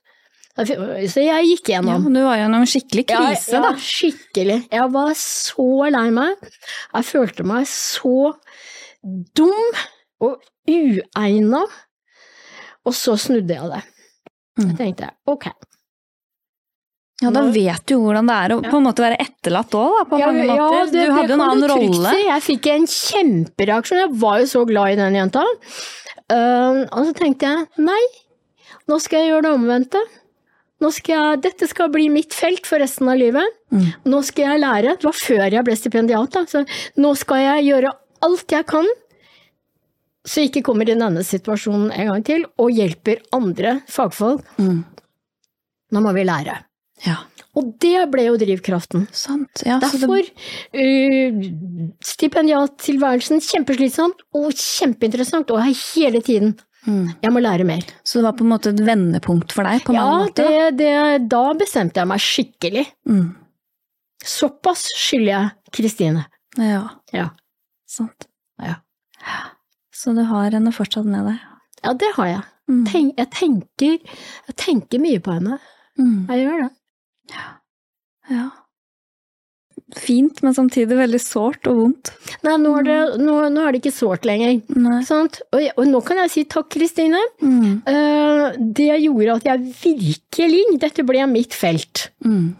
Så jeg gikk Ja, gjennom. du var gjennom en skikkelig krise, ja, da. skikkelig. Jeg var så lei meg. Jeg følte meg så dum og uegna. Og så snudde jeg det. Mm. Jeg tenkte ok. Ja, da vet du hvordan det er å på en måte være etterlatt òg, da, på Ja, mange ja, måter. det- du hadde jo en annen rolle. si. Jeg fikk en kjempereaksjon. Jeg var jo så glad i den jenta. Uh, og så tenkte jeg nei, nå skal jeg gjøre det omvendte. Nå skal jeg, dette skal bli mitt felt for resten av livet. Mm. Nå skal jeg lære. Det var før jeg ble stipendiat. Da. Så nå skal jeg gjøre alt jeg kan så jeg ikke kommer i denne situasjonen en gang til, og hjelper andre fagfolk. Mm. Nå må vi lære. Ja, Og det ble jo drivkraften. sant. Ja, Derfor det, uh, stipendiattilværelsen kjempeslitsomt og kjempeinteressant, og hele tiden mm. jeg må lære mer. så det var på en måte et vendepunkt for deg, på Ja, det, det, da bestemte jeg meg skikkelig. Mm. Såpass skylder jeg Kristine. Ja, Ja. sant. Ja. Så du har henne fortsatt med deg? ja, det har jeg. Mm. Tenk, jeg, tenker, jeg tenker mye på henne. Mm. Jeg gjør det. Ja. Fint, men samtidig veldig sårt og vondt. Nei, nå er det, nå, nå er det ikke sårt lenger. Og, jeg- og nå kan jeg si takk, Kristine. Mm. Uh, det gjorde at jeg virkelig Dette ble mitt felt. Mm.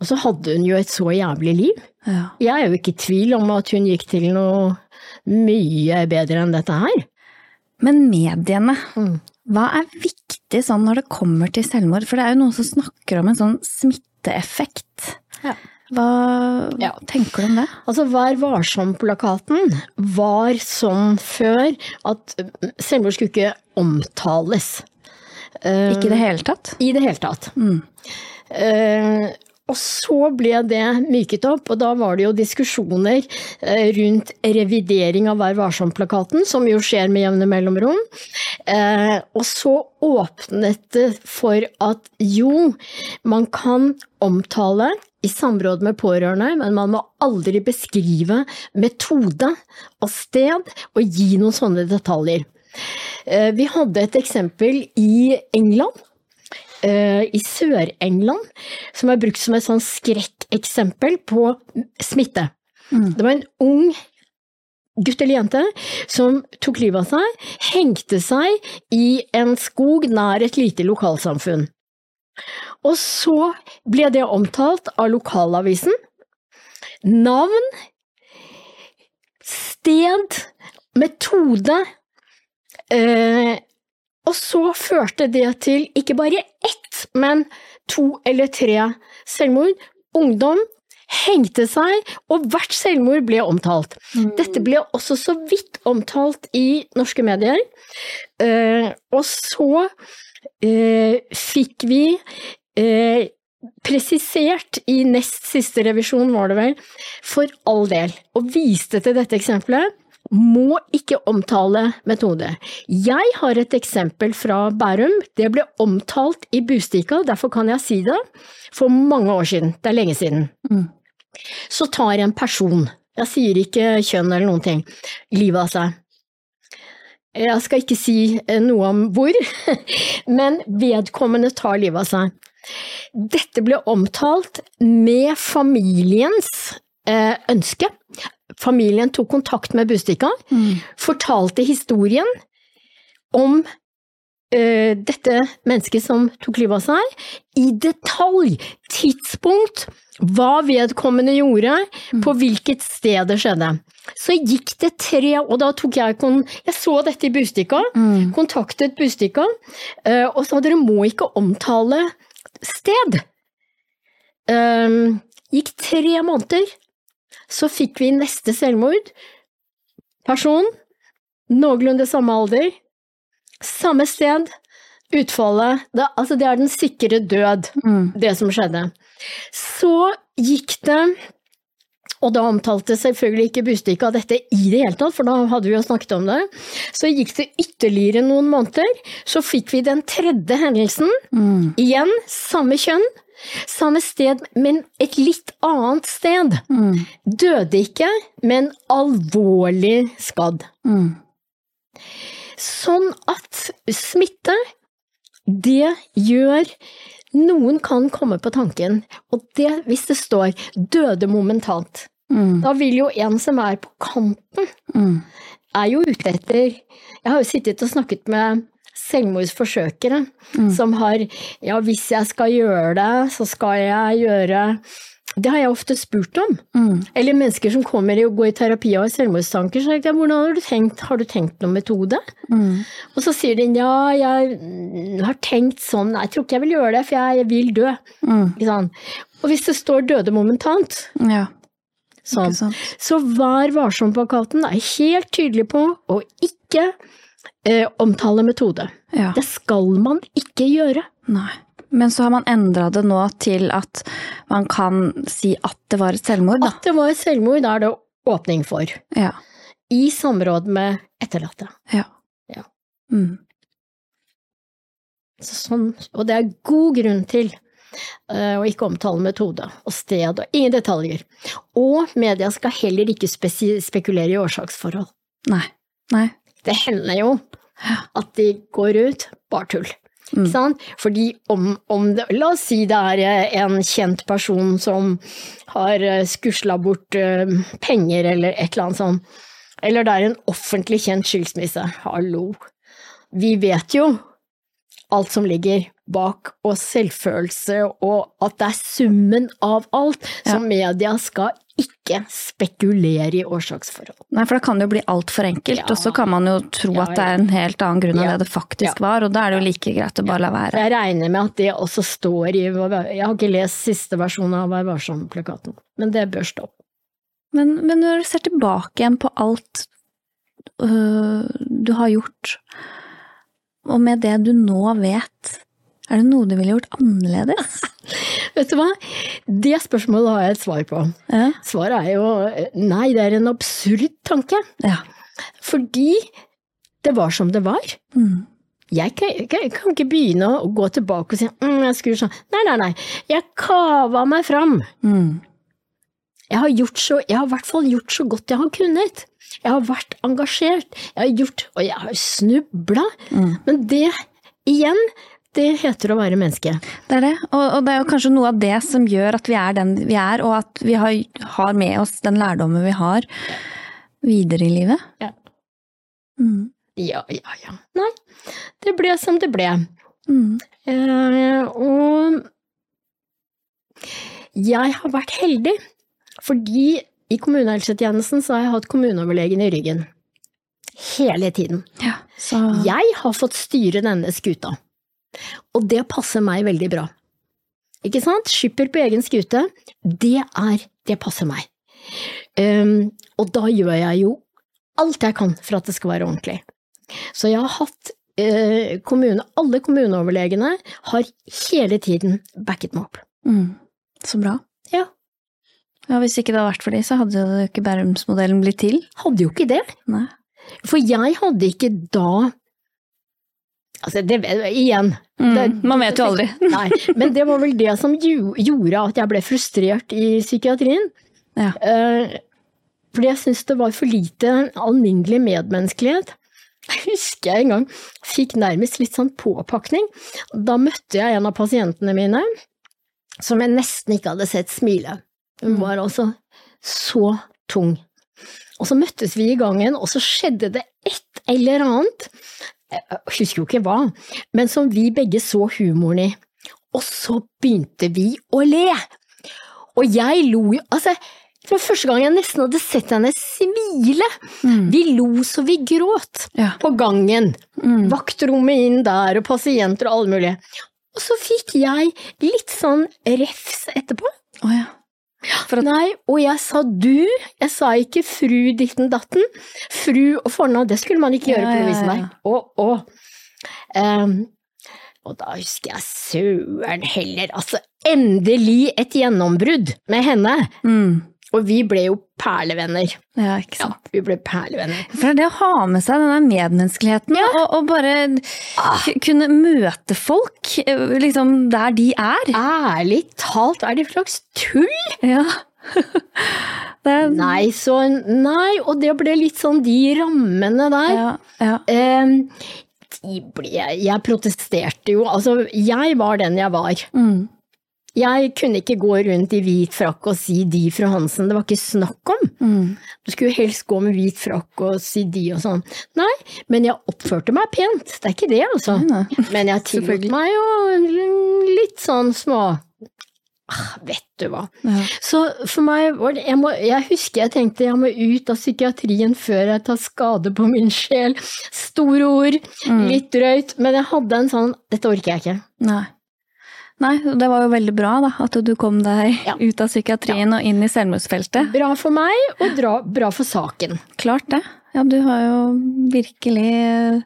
Og så hadde hun jo et så jævlig liv. Ja. Jeg er jo ikke i tvil om at hun gikk til noe mye bedre enn dette her. Men mediene, Mm. hva er viktig sånn når det kommer til selvmord? For det er jo noen som snakker om en sånn smitteeffekt. Ja. Hva Ja. tenker du om det? Altså, Vær varsom-plakaten var sånn før at eh, selvmord skulle ikke omtales. Eh, Ikke i det hele tatt? I det hele tatt. Mm. Eh, og så ble det myket opp, og da var det jo diskusjoner eh, rundt revidering av Vær varsom-plakaten, som jo skjer med jevne mellomrom. Eh, og så åpnet det for at jo, man kan omtale i samråd med pårørende, men man må aldri beskrive metode og sted og gi noen sånne detaljer. Eh, vi hadde et eksempel i England i Sør-England, som er brukt som et sånn skrekkeksempel på smitte. Mm. Det var en ung gutt eller jente som tok livet av seg, hengte seg i en skog nær et lite lokalsamfunn. Og så ble det omtalt av lokalavisen. Navn, sted, metode, eh, og så førte det til ikke bare ett, men to eller tre selvmord. Ungdom hengte seg, og hvert selvmord ble omtalt. Mm. Dette ble også så vidt omtalt i norske medier. Eh, og så eh, fikk vi eh, presisert i nest siste revisjon, var det vel, for all del, og viste til dette eksempelet må ikke omtale metode. Jeg har et eksempel fra Bærum. Det ble omtalt i Bustika, derfor kan jeg si det, for mange år siden. Det er lenge siden. Mm. Så tar en person, jeg sier ikke kjønn eller noen ting, livet av seg. Jeg skal ikke si eh, noe om hvor, [laughs] men vedkommende tar livet av seg. Dette ble omtalt med familiens eh, ønske familien tok kontakt med Bustika, mm. fortalte historien om uh, dette mennesket som tok livet av seg, i detalj, tidspunkt, hva vedkommende gjorde, mm. på hvilket sted det skjedde. Så gikk det tre, og da tok jeg kon Jeg så dette i Bustika, mm. kontaktet Bustika, uh, og sa dere må ikke omtale sted. Um, gikk tre måneder, så fikk vi neste selvmord. Person, noenlunde samme alder, samme sted, utfallet det, Altså, det er den sikre død, mm. det som skjedde. Så gikk det og da omtalte selvfølgelig ikke Bustika dette i det hele tatt, for da hadde vi jo snakket om det. Så gikk det ytterligere noen måneder, så fikk vi den tredje hendelsen. Mm. Igjen samme kjønn, samme sted, men et litt annet sted. Mm. Døde ikke, men alvorlig skadd. Mm. Sånn at smitte, det gjør noen kan komme på tanken, og det hvis det står 'døde momentant', mm. da vil jo en som er på kanten, mm. er jo ute etter Jeg har jo sittet og snakket med selvmordsforsøkere mm. som har Ja, hvis jeg skal gjøre det, så skal jeg gjøre det har jeg ofte spurt om. Mm. Eller mennesker som kommer og går i terapi og har selvmordstanker. Så jeg, hvordan har du tenkt, har du tenkt noen metode? Mm. Og så sier de ja, jeg har tenkt sånn, jeg tror ikke jeg vil gjøre det, for jeg vil dø. Mm. Og hvis det står 'døde momentant' ja. sånn. Så vær varsom-plakaten er helt tydelig på å ikke eh, omtale metode. Ja. Det skal man ikke gjøre. Nei. Men så har man endra det nå til at man kan si at det var et selvmord, da? At det var et selvmord, da er det åpning for. Ja. I samråd med etterlatte. Ja. ja. Mm. Sånn, og det er god grunn til uh, å ikke omtale metode og sted og ingen detaljer. Og media skal heller ikke spekulere i årsaksforhold. Nei. Nei. Det hender jo at de går ut, bare tull. Mm. Ikke sant? Fordi om, om det, La oss si det er eh, en kjent person som har eh, skusla bort uh, penger eller et eller annet sånt. Eller det er en offentlig kjent skilsmisse. Hallo. Vi vet jo alt som ligger bak, og selvfølelse, og at det er summen av alt. Ja. Media skal ikke spekulere i årsaksforhold. Nei, for da kan det jo bli altfor enkelt, ja. og så kan man jo tro at det er en helt annen grunn av det det faktisk var, og da er det jo like greit å bare la være. Jeg regner med at det også står i Jeg har ikke lest siste versjon av Vær varsom-plakaten, men det bør stå. Men, men, når du ser tilbake igjen på alt øh, du har gjort, og med det du nå vet, er det noe du ville gjort annerledes? [laughs] Vet du hva? Det spørsmålet har jeg et svar på. Ja. Svaret er jo nei, det er en absurd tanke. ja. Fordi det var som det var. Mm. Jeg kan, kan- kan ikke begynne å gå tilbake og si mm, jeg skulle sånn. Nei, nei, nei. Jeg kava meg fram. Mm. Jeg har, gjort så, jeg har i hvert fall gjort så godt jeg har kunnet. Jeg har vært engasjert. Jeg har gjort, og jeg har snubla. Mm. Men det, igjen, det heter å være menneske. Det er det, og, og det er jo kanskje noe av det som gjør at vi er den vi er, og at vi har, har med oss den lærdommen vi har videre i livet. Ja. Mm. Ja, ja, ja. Nei, det ble som det ble. Mm. Eh, og jeg har vært heldig, fordi i kommunehelsetjenesten så har jeg hatt kommuneoverlegen i ryggen. Hele tiden. Ja, så Jeg har fått styre denne skuta, og det passer meg veldig bra. Ikke sant? Skipper på egen skute, det er Det passer meg. Um, og da gjør jeg jo alt jeg kan for at det skal være ordentlig. Så jeg har hatt uh, kommune, Alle kommuneoverlegene har hele tiden backet meg opp. mm. Så bra. Ja. Ja, Hvis ikke det hadde vært for de, så hadde jo ikke Bærumsmodellen blitt til. Hadde jo ikke det. Nei. For jeg hadde ikke da Altså, det igjen Mm. Det- Man vet jo aldri. [laughs] Nei, men det var vel det som gjo- gjorde at jeg ble frustrert i psykiatrien. Ja. Uh, fordi jeg syntes det var for lite alminnelig medmenneskelighet. Jeg husker jeg en gang fikk nærmest litt sånn påpakning. Da møtte jeg en av pasientene mine som jeg nesten ikke hadde sett smile. Hun var altså så tung. Og så møttes vi i gangen, og så skjedde det et eller annet. Jeg husker jo ikke hva, men som vi begge så humoren i. Og så begynte vi å le! Og jeg lo jo Altså, det var første gang jeg nesten hadde sett henne smile. Mm. Vi lo så vi gråt Ja. på gangen. Mm. Vaktrommet inn der, og pasienter og alle mulige. Og så fikk jeg litt sånn refs etterpå. Oh, ja. At, Nei, og jeg sa du, jeg sa ikke fru ditten datten. Fru og fornavn, det skulle man ikke gjøre Ja, på ja, Lovisenberg. ja. Og, og, Ehm, og da husker jeg søren heller, altså endelig et gjennombrudd med henne. mm. Og vi ble jo perlevenner. Ja, ikke Ja, vi ble perlevenner. For det å ha med seg denne medmenneskeligheten, og, og bare ah. kunne møte folk eh, liksom der de er. Ærlig talt, er det slags tull? Ja. [laughs] Det er, Nei, så nei, og det ble litt sånn de rammene der. ja, ja. Ehm, de ble, jeg protesterte jo, altså jeg var den jeg var. Mm. Jeg kunne ikke gå rundt i hvit frakk og si de fru Hansen, det var ikke snakk om. Mm. Du skulle helst gå med hvit frakk og si de og sånn. Nei, men jeg oppførte meg pent, det er ikke det altså. Nei, Men jeg tillot meg jo litt sånn små ah, Vet du hva. Ja. Så for meg var det jeg, må, jeg husker jeg tenkte jeg må ut av psykiatrien før jeg tar skade på min sjel. Store ord, Mm. litt drøyt, men jeg hadde en sånn Dette orker jeg ikke. Nei. Nei, det var jo veldig bra da, at du kom deg Ja. ut av psykiatrien og inn i selvmordsfeltet. Bra for meg, og dra, bra for saken. Klart det. Ja, du har jo virkelig eh,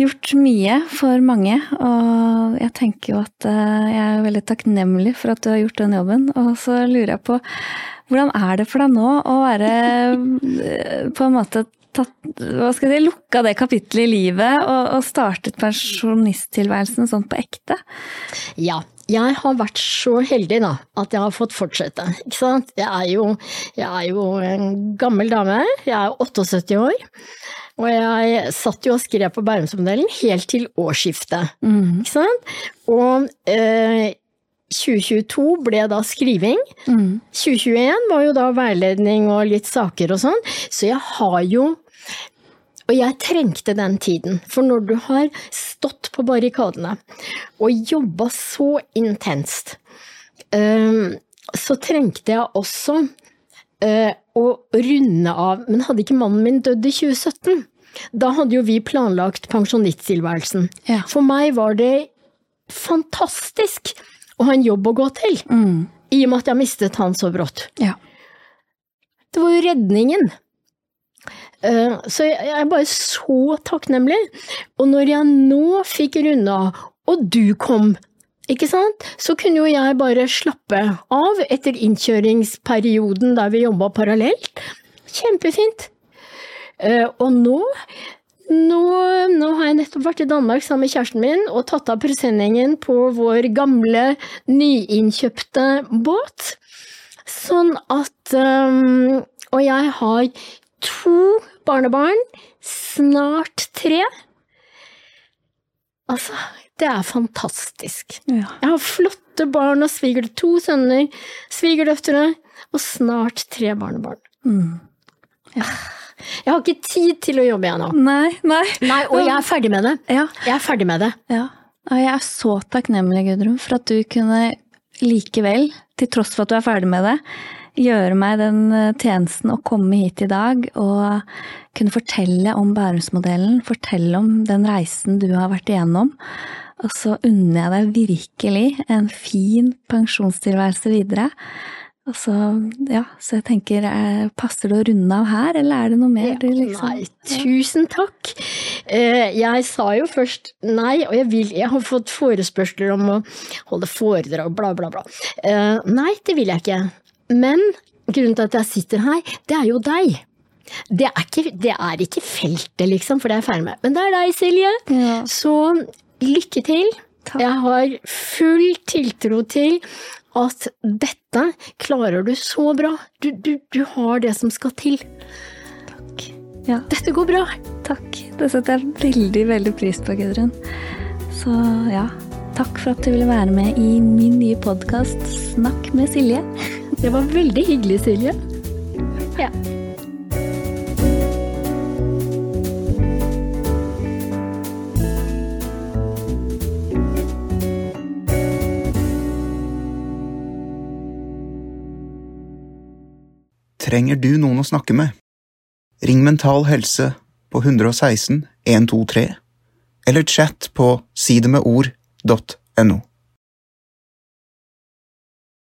gjort mye for mange, og jeg tenker jo at eh, jeg er veldig takknemlig for at du har gjort den jobben. Og så lurer jeg på, hvordan er det for deg nå å være eh, på en måte tatt, hva skal jeg si, lukka det kapitlet i livet og, og startet pensjonisttilværelsen sånn på ekte? Ja, jeg har vært så heldig da, at jeg har fått fortsette. Ikke sant? Jeg er jo, jeg er jo en gammel dame, jeg er 78 år. Og jeg satt jo og skrev på Bærumsmodellen helt til årsskiftet. Mm. Ikke sant? Og eh, 2022 ble da skriving. Mm. 2021 var jo da veiledning og litt saker og sånn. Så jeg har jo Og jeg trengte den tiden, for når du har stått på barrikadene og jobba så intenst, eh, så trengte jeg også eh, å runde av Men hadde ikke mannen min dødd i 2017? Da hadde jo vi planlagt pensjonisttilværelsen. Ja. For meg var det fantastisk å ha en jobb å gå til, Mm. i og med at jeg mistet han så brått. Ja. Det var jo redningen. Eh, Så jeg er bare så takknemlig. Og når jeg nå fikk runda, og du kom Ikke sant? Så kunne jo jeg bare slappe av etter innkjøringsperioden der vi jobba parallelt. Kjempefint. Eh, og nå, nå, nå har jeg nettopp vært i Danmark sammen med kjæresten min og tatt av presenningen på vår gamle, nyinnkjøpte båt. Sånn at um, Og jeg har to barnebarn, snart tre. Altså, det er fantastisk. Ja. Jeg har flotte barn og sviger, to sønner, svigerdøtre og snart tre barnebarn. Mm. Jeg har ikke tid til å jobbe igjen nå. Nei, nei. Nei, og jeg er ferdig med det. Ja, Jeg er ferdig med det. ja. Og jeg er så takknemlig, Gudrun, for at du kunne likevel, til tross for at du er ferdig med det, gjøre meg den eh, tjenesten å komme hit i dag og kunne fortelle om Bærumsmodellen, fortelle om den reisen du har vært igjennom. Og så unner jeg deg virkelig en fin pensjonstilværelse videre. Og så, ja, så jeg tenker, eh, passer det å runde av her, eller er det noe mer du liksom Nei, tusen takk. Eh, Jeg sa jo først nei, og jeg, vil, jeg har fått forespørsler om å holde foredrag, bla, bla, bla. Nei, det vil jeg ikke. Men grunnen til at jeg sitter her, det er jo deg. Det er ikke, det er ikke feltet, liksom, for det er jeg ferdig med. Men det er deg, Silje. Ja. Så lykke til. Takk. Jeg har full tiltro til at dette klarer du så bra. Du, du, du har det som skal til. Takk. Ja, Dette går bra. takk. Det setter jeg veldig, veldig pris på, Gudrun. Så ja, takk for at du ville være med i min nye podkast Snakk med Silje. Det var veldig hyggelig, Silje. Ja. Trenger du noen å snakke med? Ring Mental Helse på 116 123, eller chat på sidemedord.no.